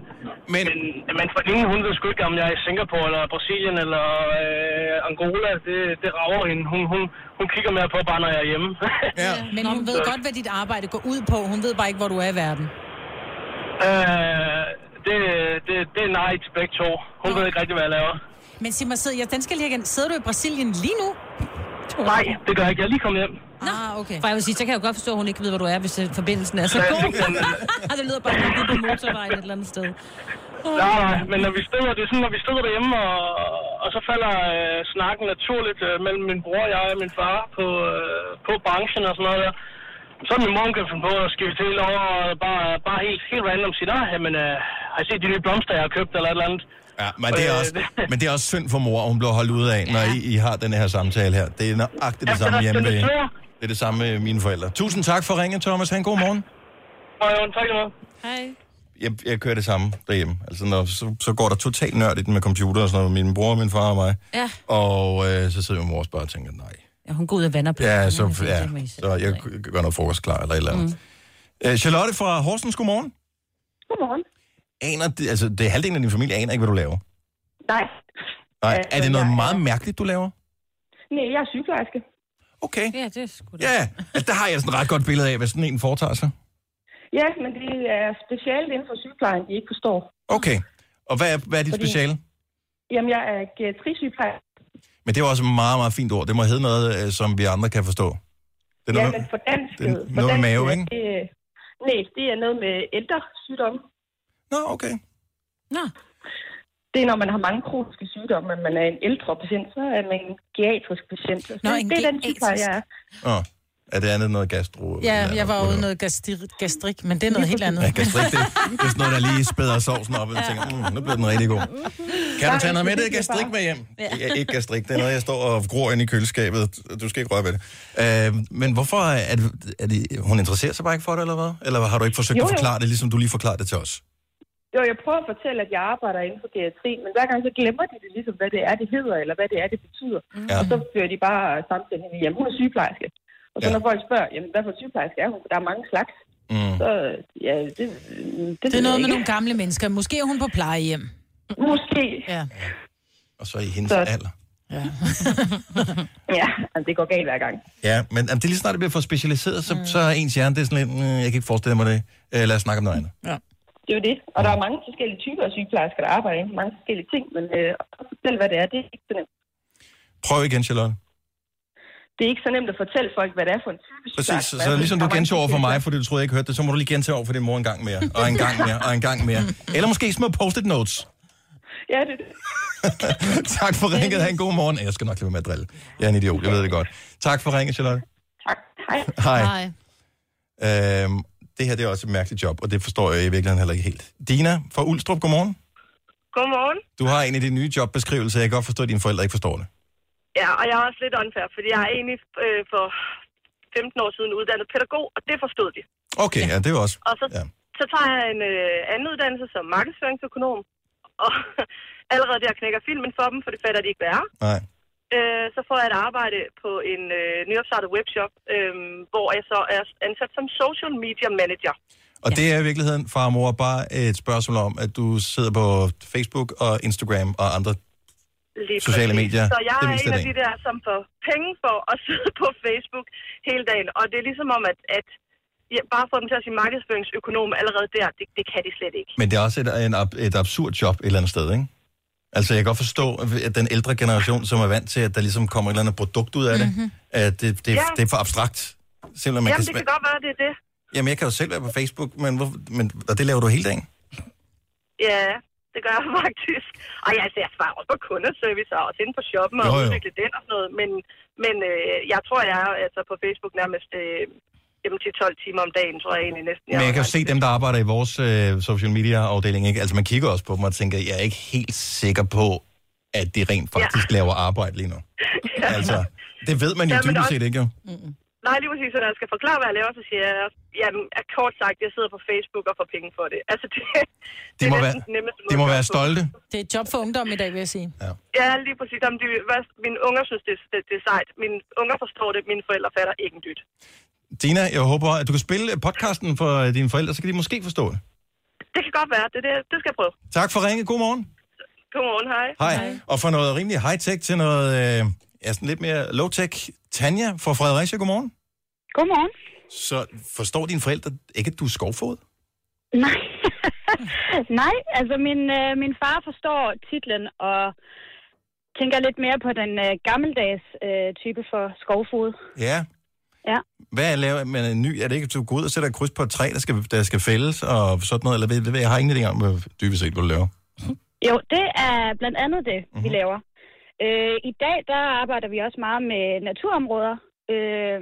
Speaker 1: men,
Speaker 9: men, men for ingen, hun ved sgu ikke, om jeg er i Singapore, eller Brasilien, eller øh, Angola. Det, det rager hende. Hun, hun, hun kigger mere på, bare når jeg er hjemme.
Speaker 1: ja.
Speaker 2: Men hun ved godt, hvad dit arbejde går ud på. Hun ved bare ikke, hvor du er i verden.
Speaker 9: øh, det, det, det er nej til begge to. Hun ved ikke rigtig, hvad jeg laver.
Speaker 2: Men sig mig, sidder, ja, den skal lige igen. Sidder du i Brasilien lige nu?
Speaker 9: Nej, det gør jeg ikke. Jeg er lige kommet hjem.
Speaker 3: Ah, okay. For jeg vil sige, så kan jeg jo godt forstå, at hun ikke ved, hvor du er, hvis øh, forbindelsen er så god. det lyder bare at du er på motorvejen et eller andet sted.
Speaker 14: Nej, nej, men når vi støder, det er sådan, når vi støder derhjemme, og, og så falder øh, snakken naturligt øh, mellem min bror, jeg og min far på, øh, på branchen og sådan noget der. Så er min mor, kan finde på at skifte helt over og bare, bare helt, helt random sige, nej, men øh, har I set de nye blomster, jeg har købt, eller et eller andet?
Speaker 1: Ja, men det, er
Speaker 14: Øh,
Speaker 1: også, men det er også synd for mor, at hun bliver holdt ud af, når I, I har den her samtale her. Det er nøjagtigt det
Speaker 14: Ja,
Speaker 1: samme
Speaker 14: det
Speaker 1: hjemme
Speaker 14: det er.
Speaker 1: Det er det samme med mine forældre. Tusind tak for ringen, Thomas. Ha' en god morgen.
Speaker 14: Og jo, tak skal du have.
Speaker 3: Hej.
Speaker 1: Jeg, jeg kører det samme derhjemme. Altså, når, så, så går der totalt nørdigt med computer og sådan noget. Min bror, min far og mig.
Speaker 3: Ja.
Speaker 1: Og øh, så sidder min mor også bare og tænker, nej.
Speaker 3: Ja, hun går ud og vander på.
Speaker 1: Ja, så,
Speaker 3: det
Speaker 1: ja,
Speaker 3: I
Speaker 1: så jeg gør noget frokost klar eller et eller andet. Mm. Charlotte fra Horsens, godmorgen.
Speaker 15: Godmorgen.
Speaker 1: Aner, det- altså, det er halvdelen af din familie aner ikke, hvad du laver.
Speaker 15: Nej.
Speaker 1: Nej,
Speaker 15: Altså,
Speaker 1: er det noget
Speaker 15: jeg
Speaker 1: meget mærkeligt, du laver?
Speaker 15: Nej, jeg er sygeplejerske.
Speaker 1: Okay.
Speaker 3: Ja, det er sgu
Speaker 1: Ja, altså, der har jeg sådan et ret godt billede af, hvad sådan en foretager sig.
Speaker 15: Ja, men det er specielt inden for sygeplejen, de ikke forstår.
Speaker 1: Okay. Og hvad er, hvad er dit
Speaker 15: Fordi-
Speaker 1: speciale?
Speaker 15: Jamen, jeg er geriatrisygeplejerske.
Speaker 1: Men det er jo også et meget, meget fint ord. Det må hedde noget, øh, som vi andre kan forstå. Det er
Speaker 15: Ja,
Speaker 1: noget,
Speaker 15: men for dansk...
Speaker 1: det er noget med mave, ikke?
Speaker 15: Det, nej, det er noget med ældre sygdomme.
Speaker 1: Nå, okay.
Speaker 3: Nå.
Speaker 15: Det er, når man har mange kroniske sygdomme, men man er en ældre patient, så er man en geriatrisk patient. Så
Speaker 2: Nå,
Speaker 15: det,
Speaker 2: en
Speaker 15: det er den sygeplejer, jeg er.
Speaker 1: Åh, er det andet noget gastro?
Speaker 2: Ja, jeg var ude noget gastri- gastrik, men det er noget helt andet.
Speaker 1: Ja, gastrik, det, det er sådan noget, der lige spæder sovsen op, og jeg tænker, mm, nu bliver den rigtig god. Kan du tage noget med det gastrik med hjem? Ja, ikke gastrik, det er noget, jeg står og gror ind i køleskabet. Du skal ikke røre ved det. Øh, men hvorfor er det, er det, hun interesserer sig bare ikke for det, eller hvad? Eller har du ikke forsøgt
Speaker 15: Jo,
Speaker 1: at
Speaker 15: jo.
Speaker 1: forklare det, ligesom du lige forklarede det til os?
Speaker 15: Jo, jeg prøver at fortælle, at jeg arbejder inden for geriatri, men hver gang så glemmer de det ligesom, hvad det er, det hedder, eller hvad det er, det betyder.
Speaker 1: Ja.
Speaker 15: Og så fører de bare samtalen hen i, jamen hun er sygeplejerske. Og så
Speaker 1: Ja.
Speaker 15: når folk spørger, jamen hvad for sygeplejerske er hun? Der er mange slags.
Speaker 1: Mm.
Speaker 15: Så ja, det, det,
Speaker 2: Det er noget med nogle gamle mennesker. Måske er hun på plejehjem.
Speaker 15: Måske.
Speaker 2: Ja.
Speaker 1: Og så i hendes
Speaker 15: Så-
Speaker 1: alder.
Speaker 2: Ja.
Speaker 15: ja, altså, det går galt hver gang.
Speaker 1: Ja, men jamen, det er lige snart, det bliver for specialiseret, så, mm. så er ens hjerne, det er sådan lidt, mm, jeg kan ikke forestille mig det. Øh, lad os snakke om noget andet.
Speaker 2: Ja.
Speaker 15: Det er jo det. Og der er mange forskellige typer af sygeplejersker, der arbejder inden mange forskellige ting, men øh, fortælle, hvad det er, det er ikke så nemt.
Speaker 1: Prøv igen, Charlotte.
Speaker 15: Det er ikke så nemt at fortælle folk, hvad det er for en type
Speaker 1: Præcis,
Speaker 15: sygeplejerske.
Speaker 1: så, så ligesom du gentog over for mig, fordi du troede, jeg ikke hørte det, så må du lige gentage over for din mor en gang mere, og en gang mere, og en gang mere. Eller måske små post-it notes.
Speaker 15: Ja, det er det.
Speaker 1: tak for ringet. Ha' en god morgen. Jeg skal nok lade med at drille. Jeg er en idiot, jeg ved det godt. Tak for ringet, Charlotte.
Speaker 15: Tak. Hej.
Speaker 1: Hej. Øhm, det her det er også et mærkeligt job, og det forstår jeg i virkeligheden heller ikke helt. Dina fra Ulstrup, godmorgen.
Speaker 16: Godmorgen.
Speaker 1: Du har en af de nye jobbeskrivelser. Jeg kan godt forstå, at dine forældre ikke forstår det.
Speaker 16: Ja, og jeg er også lidt unfair, fordi jeg er egentlig øh, for 15 år siden uddannet pædagog, og det forstod de.
Speaker 1: Okay, ja, det er jo også...
Speaker 16: Og så, ja. så tager jeg en øh, anden uddannelse som markedsføringsøkonom, og allerede der knækker filmen for dem, for det fatter de ikke, hvad er.
Speaker 1: Nej.
Speaker 16: Øh, så får jeg et arbejde på en øh, nyopstartet webshop, øh, hvor jeg så er ansat som social media manager.
Speaker 1: Og ja. det er i virkeligheden, far og mor, bare et spørgsmål om, at du sidder på Facebook og Instagram og andre
Speaker 16: Lige
Speaker 1: Sociale
Speaker 16: præcis.
Speaker 1: medier,
Speaker 16: Så jeg
Speaker 1: det
Speaker 16: er en
Speaker 1: af
Speaker 16: de der, som får penge for at sidde på Facebook hele dagen. Og det er ligesom om, at, at ja, bare få dem til at sige markedsføringsøkonom allerede der, det, det kan de slet ikke.
Speaker 1: Men det er også et, en, et absurd job et eller andet sted, ikke? Altså, jeg kan godt forstå, at den ældre generation, som er vant til, at der ligesom kommer et eller andet produkt ud af det,
Speaker 16: Mhm.
Speaker 1: at det, det,
Speaker 16: Ja.
Speaker 1: det er for abstrakt. Selvom man
Speaker 16: Jamen,
Speaker 1: kan
Speaker 16: det kan godt være, det er det.
Speaker 1: Jamen, jeg kan jo selv være på Facebook, men, hvor, men og det laver du hele dagen.
Speaker 16: Ja, det gør jeg faktisk. Og jeg, altså, jeg svarer også på kundeservice og også inde på shoppen og
Speaker 1: Jo, jo.
Speaker 16: udvikle den og sådan noget. Men, men øh, jeg tror, jeg er altså på Facebook nærmest øh, jamen, 10-12 timer om dagen, tror jeg egentlig næsten.
Speaker 1: Men jeg kan jo se dem, der arbejder i vores øh, social media afdeling, ikke? Altså, man kigger også på dem og tænker, jeg er ikke helt sikker på, at de rent faktisk ja. laver arbejde lige nu. Altså, det ved man jo
Speaker 16: Ja,
Speaker 1: dybest
Speaker 16: også-
Speaker 1: set ikke, jo.
Speaker 16: Nej, lige præcis, når jeg skal forklare, hvad jeg laver, så siger jeg, jamen, er kort sagt, jeg sidder på Facebook og får penge for det. Altså, det,
Speaker 1: De må,
Speaker 16: er
Speaker 1: være,
Speaker 16: nemmeste måde
Speaker 1: de må være stolte.
Speaker 2: Det er et job for ungdom i dag, vil jeg sige.
Speaker 1: Ja.
Speaker 16: Ja, lige præcis. Jamen, de, hvad, mine unger synes, det, det, det er sejt. Mine unger forstår det, mine forældre fatter ikke en dyt.
Speaker 1: Dina, jeg håber, at du kan spille podcasten for øh, dine forældre, så kan de måske forstå det.
Speaker 16: Det kan godt være. Det, det, det skal jeg prøve.
Speaker 1: Tak for ringe. God morgen.
Speaker 16: Godmorgen, hej.
Speaker 1: Hej. Og for noget rimelig high-tech til noget øh, ja, sådan lidt mere low-tech. Tanja fra Fredericia, godmorgen.
Speaker 17: Godmorgen.
Speaker 1: Så forstår dine forældre ikke, at du er skovfod?
Speaker 17: Nej. Nej, altså min, øh, min far forstår titlen og tænker lidt mere på den øh, gammeldags øh, type for skovfod.
Speaker 1: Ja.
Speaker 17: Ja.
Speaker 1: Hvad er lavet med en ny? Er det ikke, at du går ud og sætter et kryds på et træ, der skal, der skal fældes og sådan noget? Eller ved, ved, jeg har ingen idé om, dybest set, hvad du laver.
Speaker 17: Jo, det er blandt andet det, mm-hmm. vi laver. Øh, I dag, der arbejder vi også meget med naturområder. Øh,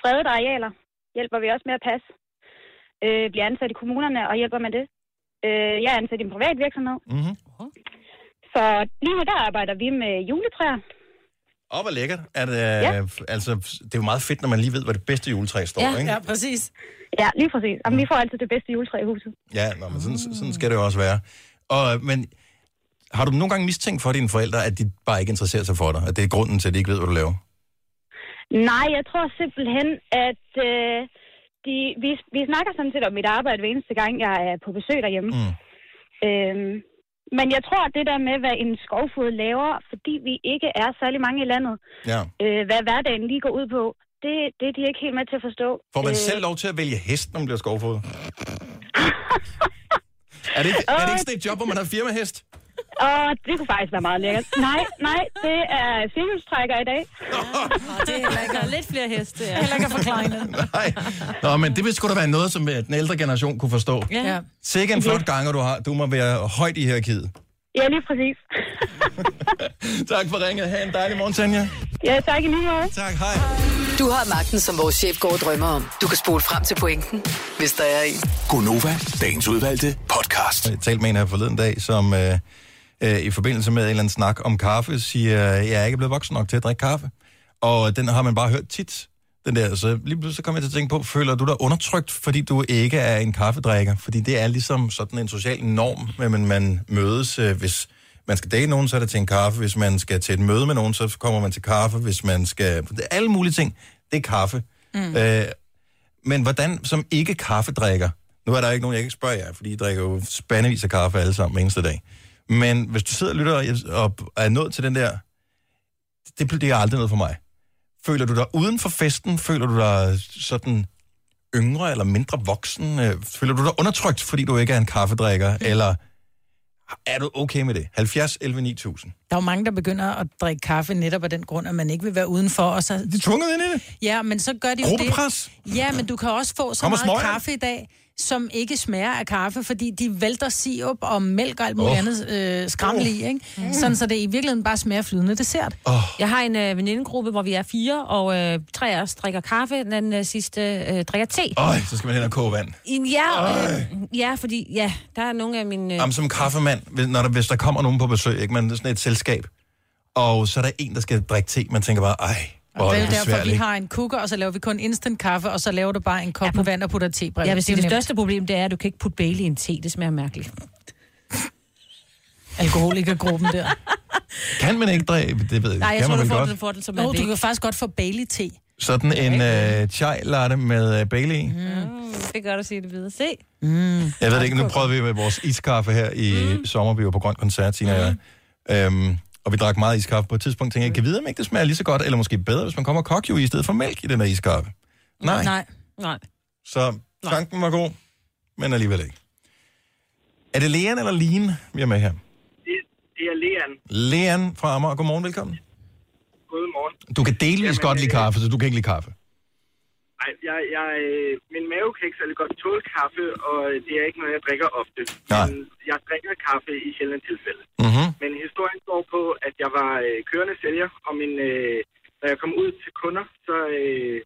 Speaker 17: fredede arealer hjælper vi også med at passe. Øh, bliver ansat i kommunerne og hjælper med det. Øh, jeg er ansat i en privat virksomhed.
Speaker 1: Mm-hmm.
Speaker 17: Så lige nu, der arbejder vi med juletræer.
Speaker 1: Åh, hvor lækkert. Er det, ja. altså, det er jo meget fedt, når man lige ved, hvor det bedste juletræ står, ikke?
Speaker 2: ja, præcis.
Speaker 17: Ja, lige præcis. Jamen, vi får altid det bedste juletræ i huset.
Speaker 1: Ja, nå, men sådan, sådan skal det jo også være. Og, men har du nogle gange mistænkt for dine forældre, at de bare ikke interesserer sig for dig? At det er grunden til, at de ikke ved, hvad du laver?
Speaker 17: Nej, jeg tror simpelthen, at øh, de, vi, vi snakker sådan set om mit arbejde hver eneste gang, jeg er på besøg derhjemme.
Speaker 1: Mm.
Speaker 17: Øhm, men jeg tror, at det der med, hvad en skovfod laver, fordi vi ikke er særlig mange i landet,
Speaker 1: Ja.
Speaker 17: øh, hvad hverdagen lige går ud på, det, det er de ikke helt med til at forstå.
Speaker 1: Får man
Speaker 17: Øh,
Speaker 1: selv lov til at vælge hest, når man bliver skovfod? er, det ikke, er det ikke sådan et job, hvor man har firmahest?
Speaker 17: Åh, det kunne faktisk være meget lækkert. Nej, nej, det er firehjulstrækker i dag.
Speaker 3: det er ikke lidt flere heste. Ja.
Speaker 2: Heller ikke forklaringen.
Speaker 1: Nej. Nå, men det vil sgu da være noget, som øh, den ældre generation kunne forstå.
Speaker 3: Ja. ja.
Speaker 1: Sikke en flot ganger, du har. Du må være højt i hierarkiet.
Speaker 17: Ja, lige præcis.
Speaker 1: Tak for ringet. Ha' en dejlig morgen, Tanja.
Speaker 17: Ja, tak i lige måde.
Speaker 1: Tak, hej.
Speaker 4: Du har magten, som vores chef går og drømmer om. Du kan spole frem til pointen, hvis der er en.
Speaker 5: Gonova, dagens udvalgte podcast.
Speaker 1: Jeg talte med en her forleden dag, som øh, øh, i forbindelse med en eller anden snak om kaffe, siger, jeg er ikke blevet voksen nok til at drikke kaffe. Og den har man bare hørt tit. Den der, så lige pludselig så kom jeg til at tænke på, føler du dig undertrykt, fordi du ikke er en kaffedrikker? Fordi det er ligesom sådan en social norm, men man mødes, øh, hvis man skal date nogen, så er det til en kaffe. Hvis man skal til et møde med nogen, så kommer man til kaffe. Hvis man skal... Det alle mulige ting. Det er kaffe. Mm. Øh, men hvordan som ikke kaffedrikker, nu er der ikke nogen, jeg kan ikke spørge jer, fordi I drikker jo spandevis af kaffe alle sammen eneste dag. Men hvis du sidder og lytter og- er nået til den der, det, det er aldrig noget for mig. Føler du dig uden for festen? Føler du dig sådan yngre eller mindre voksen? Øh, Føler du dig undertrykt, fordi du ikke er en kaffedrikker? Eller er du okay med det? 70 11 9000.
Speaker 2: Der er jo mange, der begynder at drikke kaffe netop af den grund, at man ikke vil være udenfor. Og så...
Speaker 1: De er tvunget ind i det.
Speaker 2: Ja, men så gør de jo det. Ja, men du kan også få så
Speaker 1: Kommer
Speaker 2: meget
Speaker 1: smøger.
Speaker 2: kaffe i dag, som ikke smager af kaffe, fordi de vælter sirup og mælk og alt muligt oh. andet øh, skrammel i, ikke? Mm. Sådan, så det i virkeligheden bare smager flydende dessert.
Speaker 1: Oh.
Speaker 3: Jeg har en øh, venindegruppe, hvor vi er fire, og øh, tre af os drikker kaffe, den øh, sidste øh, drikker te.
Speaker 1: Øj, så skal man hen og koge vand.
Speaker 3: Ja, øh, ja, fordi ja, der er nogle af mine... Øh,
Speaker 1: Jamen, som kaffemand, hvis, når der, hvis der kommer nogen på besøg, ikke? Man er sådan et selskab, og så er der en, der skal drikke te, man tænker bare, ej,
Speaker 2: Og det er
Speaker 1: det
Speaker 2: derfor, vi har en cooker, og så laver vi kun instant kaffe, og så laver du bare en kop med vand og putter
Speaker 3: vil sige,
Speaker 2: er
Speaker 3: det
Speaker 2: nemt.
Speaker 3: største problem, det er, at du kan ikke putte Bailey i en te. Det smager mærkeligt.
Speaker 2: Alkoholikergruppen der.
Speaker 1: Kan man ikke drikke? Det ved jeg,
Speaker 2: Nej, jeg
Speaker 1: kan
Speaker 2: tror,
Speaker 1: man
Speaker 2: du får
Speaker 1: godt.
Speaker 2: den, får den som Nå, du kan faktisk godt få Bailey-te.
Speaker 1: Sådan en uh, chai latte med uh, Bailey. Mm.
Speaker 3: Mm, det er godt at sige det videre. Se.
Speaker 2: Mm.
Speaker 1: Jeg ved det ikke, nu prøvede vi med vores iskaffe her i mm. sommer, vi var på Grøn Koncert, Tina og jeg. Øhm, og vi drak meget iskaffe på et tidspunkt, tænkte jeg, kan vide, om ikke det smager lige så godt, eller måske bedre, hvis man kommer kokju i stedet for mælk i den der iskaffe. Nej.
Speaker 2: Nej.
Speaker 3: Nej.
Speaker 1: Så tanken var god, men alligevel ikke. Er det Lean eller Lien, vi er med her?
Speaker 18: Det, det er Lean.
Speaker 1: Lean fra Amager. Godmorgen, velkommen.
Speaker 18: Godmorgen.
Speaker 1: Du kan delvis
Speaker 18: Jamen,
Speaker 1: godt lide
Speaker 18: øh,
Speaker 1: kaffe, så du kan ikke lide kaffe.
Speaker 18: Ej, jeg, jeg, øh, min mave kan ikke særlig godt tåle kaffe, og det er ikke noget, jeg drikker ofte.
Speaker 1: Nej.
Speaker 18: Men jeg drikker kaffe i sjældent tilfælde.
Speaker 1: Mm-hmm.
Speaker 18: Men historien går på, at jeg var øh, kørende sælger, og min, øh, når jeg kom ud til kunder, så øh,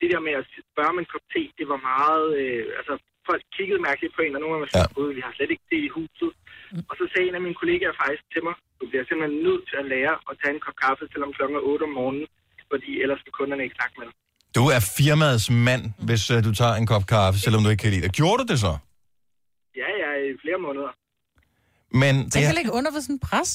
Speaker 18: det der med at spørge om en kop te, det var meget... Øh, altså, folk kiggede mærkeligt på en, og nogle af mig sagde, ja. vi har slet ikke te i huset. Og så sagde en af mine kollegaer faktisk til mig, du bliver simpelthen nødt til at lære at tage en kop kaffe, selvom klokken er 8 om morgenen, fordi ellers vil kunderne ikke snakke med dig.
Speaker 1: Du er firmaets mand, hvis uh, du tager en kop kaffe, selvom du ikke kan lide det. Gjorde du det så?
Speaker 18: Ja, ja, i flere måneder.
Speaker 1: Men
Speaker 2: Det
Speaker 1: det
Speaker 2: kan
Speaker 1: er,
Speaker 2: ligge under for sådan en pres.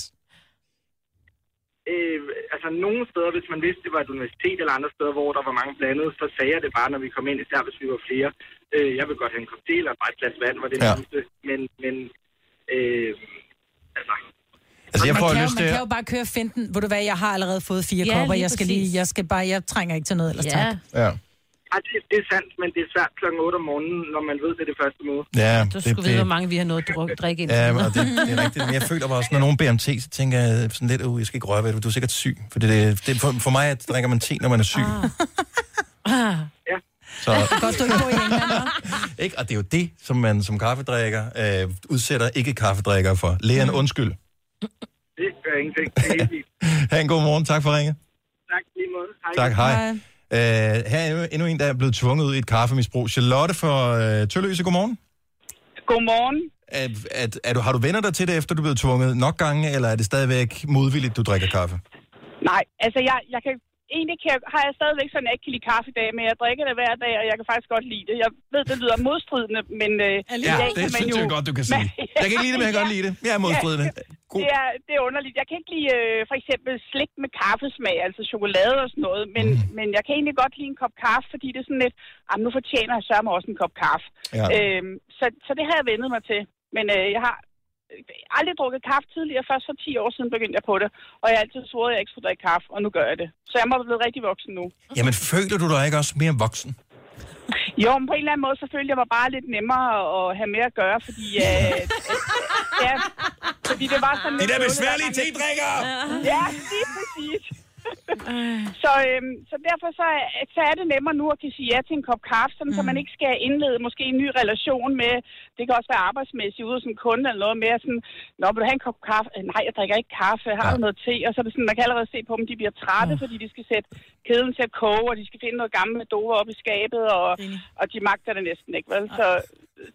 Speaker 18: Øh, altså nogle steder, hvis man vidste, det var et universitet eller andre steder, hvor der var mange blandede, så sagde jeg det bare, når vi kom ind, især hvis vi var flere. Øh, jeg vil godt have en kop te eller bare et glas vand, var det
Speaker 1: Ja.
Speaker 18: nærmeste. Men, men øh, altså,
Speaker 1: altså jeg
Speaker 2: man,
Speaker 1: får
Speaker 2: kan jo,
Speaker 1: lyst
Speaker 2: man
Speaker 1: til...
Speaker 2: kan jo bare køre finten. Ved du hvad, jeg har allerede fået fire
Speaker 3: Ja,
Speaker 2: kopper.
Speaker 3: lige
Speaker 2: Jeg skal lige, jeg skal bare, jeg trænger ikke til noget ellers,
Speaker 3: Ja.
Speaker 2: tak.
Speaker 1: Ja,
Speaker 18: ej, det, det er sandt, men det er svært klokken 8 om morgenen, når man ved, det er det første møde.
Speaker 1: ja
Speaker 3: Du
Speaker 1: det,
Speaker 3: skulle vide, hvor mange vi har nået at drikke ind.
Speaker 1: Ja, og det, det er rigtigt. Men jeg føler bare også, når nogen beder om te, så tænker jeg sådan lidt, uh, jeg skal ikke røre ved det, du er sikkert syg. For, det, det, det, for, for mig at drikker man te, når man er syg.
Speaker 3: Ah.
Speaker 1: Så,
Speaker 2: Det er godt, du ikke bor i England,
Speaker 1: ikke? Og det er jo det, som man som kaffedrikker øh, udsætter ikke kaffedrikkere for. Lægeren,
Speaker 2: Mm.
Speaker 1: undskyld.
Speaker 18: Det gør ingenting. Det er helt.
Speaker 1: Ha' en god morgen. Tak for ringet.
Speaker 18: Tak lige måde. Hej.
Speaker 1: Tak, hej. Øh, her er endnu- endnu en, der er blevet tvunget ud i et kaffemisbrug. Charlotte for øh, Tølløse, godmorgen.
Speaker 12: Godmorgen.
Speaker 1: Er, er, er du, har du venner dig til det, efter du er blevet tvunget nok gange, eller er det stadigvæk modvilligt, du drikker kaffe?
Speaker 12: Nej, altså jeg, jeg kan egentlig kan, jeg- har jeg stadigvæk sådan, at jeg ikke kan lide kaffe i dag, men jeg drikker det hver dag, og jeg kan faktisk godt lide det. Jeg ved, det lyder modstridende, men øh,
Speaker 1: Ja,
Speaker 12: dag
Speaker 1: det synes
Speaker 12: jo...
Speaker 1: jeg godt, du kan sige. Jeg kan ikke lide det, men jeg kan godt lide det. Jeg er modstridende.
Speaker 12: Ja, det, er, det er underligt. Jeg kan ikke lide øh, for eksempel slik med kaffesmag, altså chokolade og sådan noget, men, mm. men jeg kan egentlig godt lide en kop kaffe, fordi det er sådan lidt, ah, nu fortjener jeg sørme også en kop kaffe.
Speaker 1: Ja.
Speaker 12: Øhm, så, så det har jeg vendet mig til. Men øh, jeg har aldrig drukket kaffe tidligere. Først for 10 år siden begyndte jeg på det. Og jeg har altid svoret, at jeg ikke skulle drikke kaffe, og nu gør jeg det. Så jeg må være blevet rigtig voksen nu.
Speaker 1: Jamen, føler du dig ikke også mere voksen?
Speaker 12: Jo, men på en eller anden måde, så følte jeg mig bare lidt nemmere at have med at gøre, fordi... Øh, ja, fordi det var sådan
Speaker 1: De der besværlige tedrikkere!
Speaker 12: Ja, lige præcis. Så, øhm, så derfor så, er- så er det nemmere nu at kan sige ja til en kop kaffe, sådan, mm. så man ikke skal indlede måske en ny relation med, det kan også være arbejdsmæssigt ude en kunde eller noget mere sådan, Nå, vil du have en kop kaffe? "Øh, Nej, jeg drikker ikke kaffe. Har du noget te? Og så er det sådan, man kan allerede se på dem, de bliver trætte, fordi de skal sætte kedlen til at koge, og de skal finde noget gammelt Medova op i skabet, og, og de magter det næsten ikke, vel? Så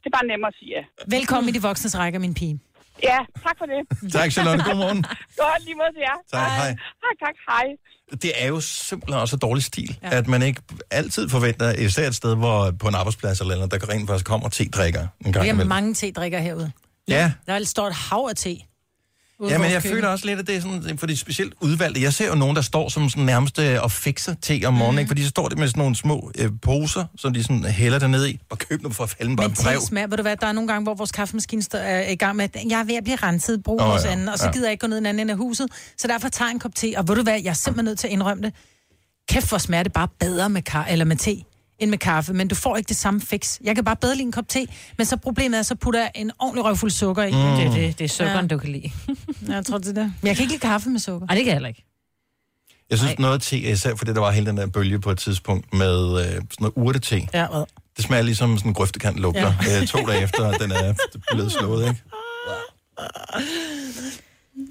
Speaker 12: det er bare nemmere at sige ja.
Speaker 2: Velkommen i de voksnes rækker, min pige.
Speaker 12: Ja, tak for det.
Speaker 1: Tak, Charlotte. Godmorgen.
Speaker 12: Godt, lige måde til jer.
Speaker 1: Tak, hej.
Speaker 12: Tak, tak, hej.
Speaker 1: Det er jo simpelthen også dårlig stil, ja. at man ikke altid forventer, især et sted, hvor på en arbejdsplads eller andet, der rent faktisk kommer te-drikker en gang
Speaker 2: Vi har
Speaker 1: imellem.
Speaker 2: mange te-drikker herude.
Speaker 1: Ja,
Speaker 2: Der står et hav af te.
Speaker 1: Ja, men jeg føler også lidt, at det er sådan, for de specielt udvalgte. Jeg ser jo nogen, der står som sådan nærmest øh, og fikser te om morgenen, mm. fordi så står de med sådan nogle små øh, poser, som de sådan hælder der ned i. Og køb nu for fanden bare
Speaker 2: Men
Speaker 1: brev.
Speaker 2: smager, ved du hvad, der er nogle gange, hvor vores kaffemaskine står, er i gang med, at jeg er ved at blive renset, brug oh, vores
Speaker 1: ja,
Speaker 2: anden, og så
Speaker 1: ja.
Speaker 2: gider jeg ikke gå ned i den anden ende af huset, så derfor tager jeg en kop te, og ved du hvad, jeg er simpelthen nødt til at indrømme det. Kæft, hvor smager det bare bedre med, ka- eller med te, end med kaffe, men du får ikke det samme fix. Jeg kan bare bedre lide en kop te, men så problemet er, så putter jeg en ordentlig røvfuld sukker i.
Speaker 3: Mm. Det er det. Det er sukkeren,
Speaker 2: Ja.
Speaker 3: du kan lide.
Speaker 2: Ja, jeg tror, det er det. Men jeg kan ikke lide kaffe med sukker.
Speaker 3: Nej, det kan jeg heller ikke.
Speaker 1: Jeg synes noget te, især fordi der var hele den der bølge på et tidspunkt med øh, sådan noget urtete.
Speaker 2: Ja, hvad?
Speaker 1: Det smager ligesom sådan en grøftekant lugter. Ja. Øh, to dage efter, den er blevet slået, ikke?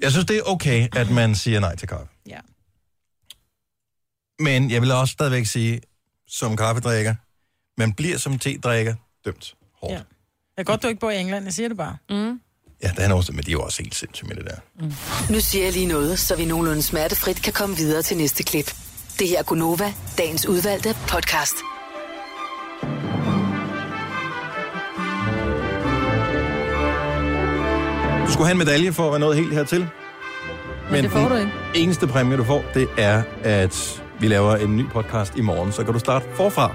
Speaker 1: Jeg synes, det er okay, at man siger nej til kaffe.
Speaker 2: Ja.
Speaker 1: Men jeg vil også stadigvæk sige, som kaffedrikker, man bliver som te-drikker dømt.
Speaker 2: Ja. Jeg er godt, du ikke bor i England, jeg siger det bare.
Speaker 3: Mm.
Speaker 1: Ja, det er også, men de er jo også helt sindssyge med det der.
Speaker 4: Nu siger jeg lige noget, så vi nogenlunde smertefrit kan komme videre til næste klip. Det her er Gunova, dagens udvalgte podcast.
Speaker 1: Du skulle have en medalje for at være nået helt hertil.
Speaker 2: Men det får
Speaker 1: den
Speaker 2: du ikke.
Speaker 1: eneste præmie, du får, det er, at vi laver en ny podcast i morgen. Så kan du starte forfra.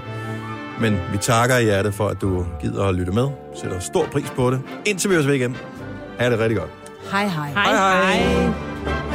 Speaker 1: Men vi takker i hjertet for, at du gider at lytte med. Sætter stor pris på det. Indtil vi høres ved igen. Ha' det rigtig godt.
Speaker 2: Hej, hej.
Speaker 1: Hej, hej.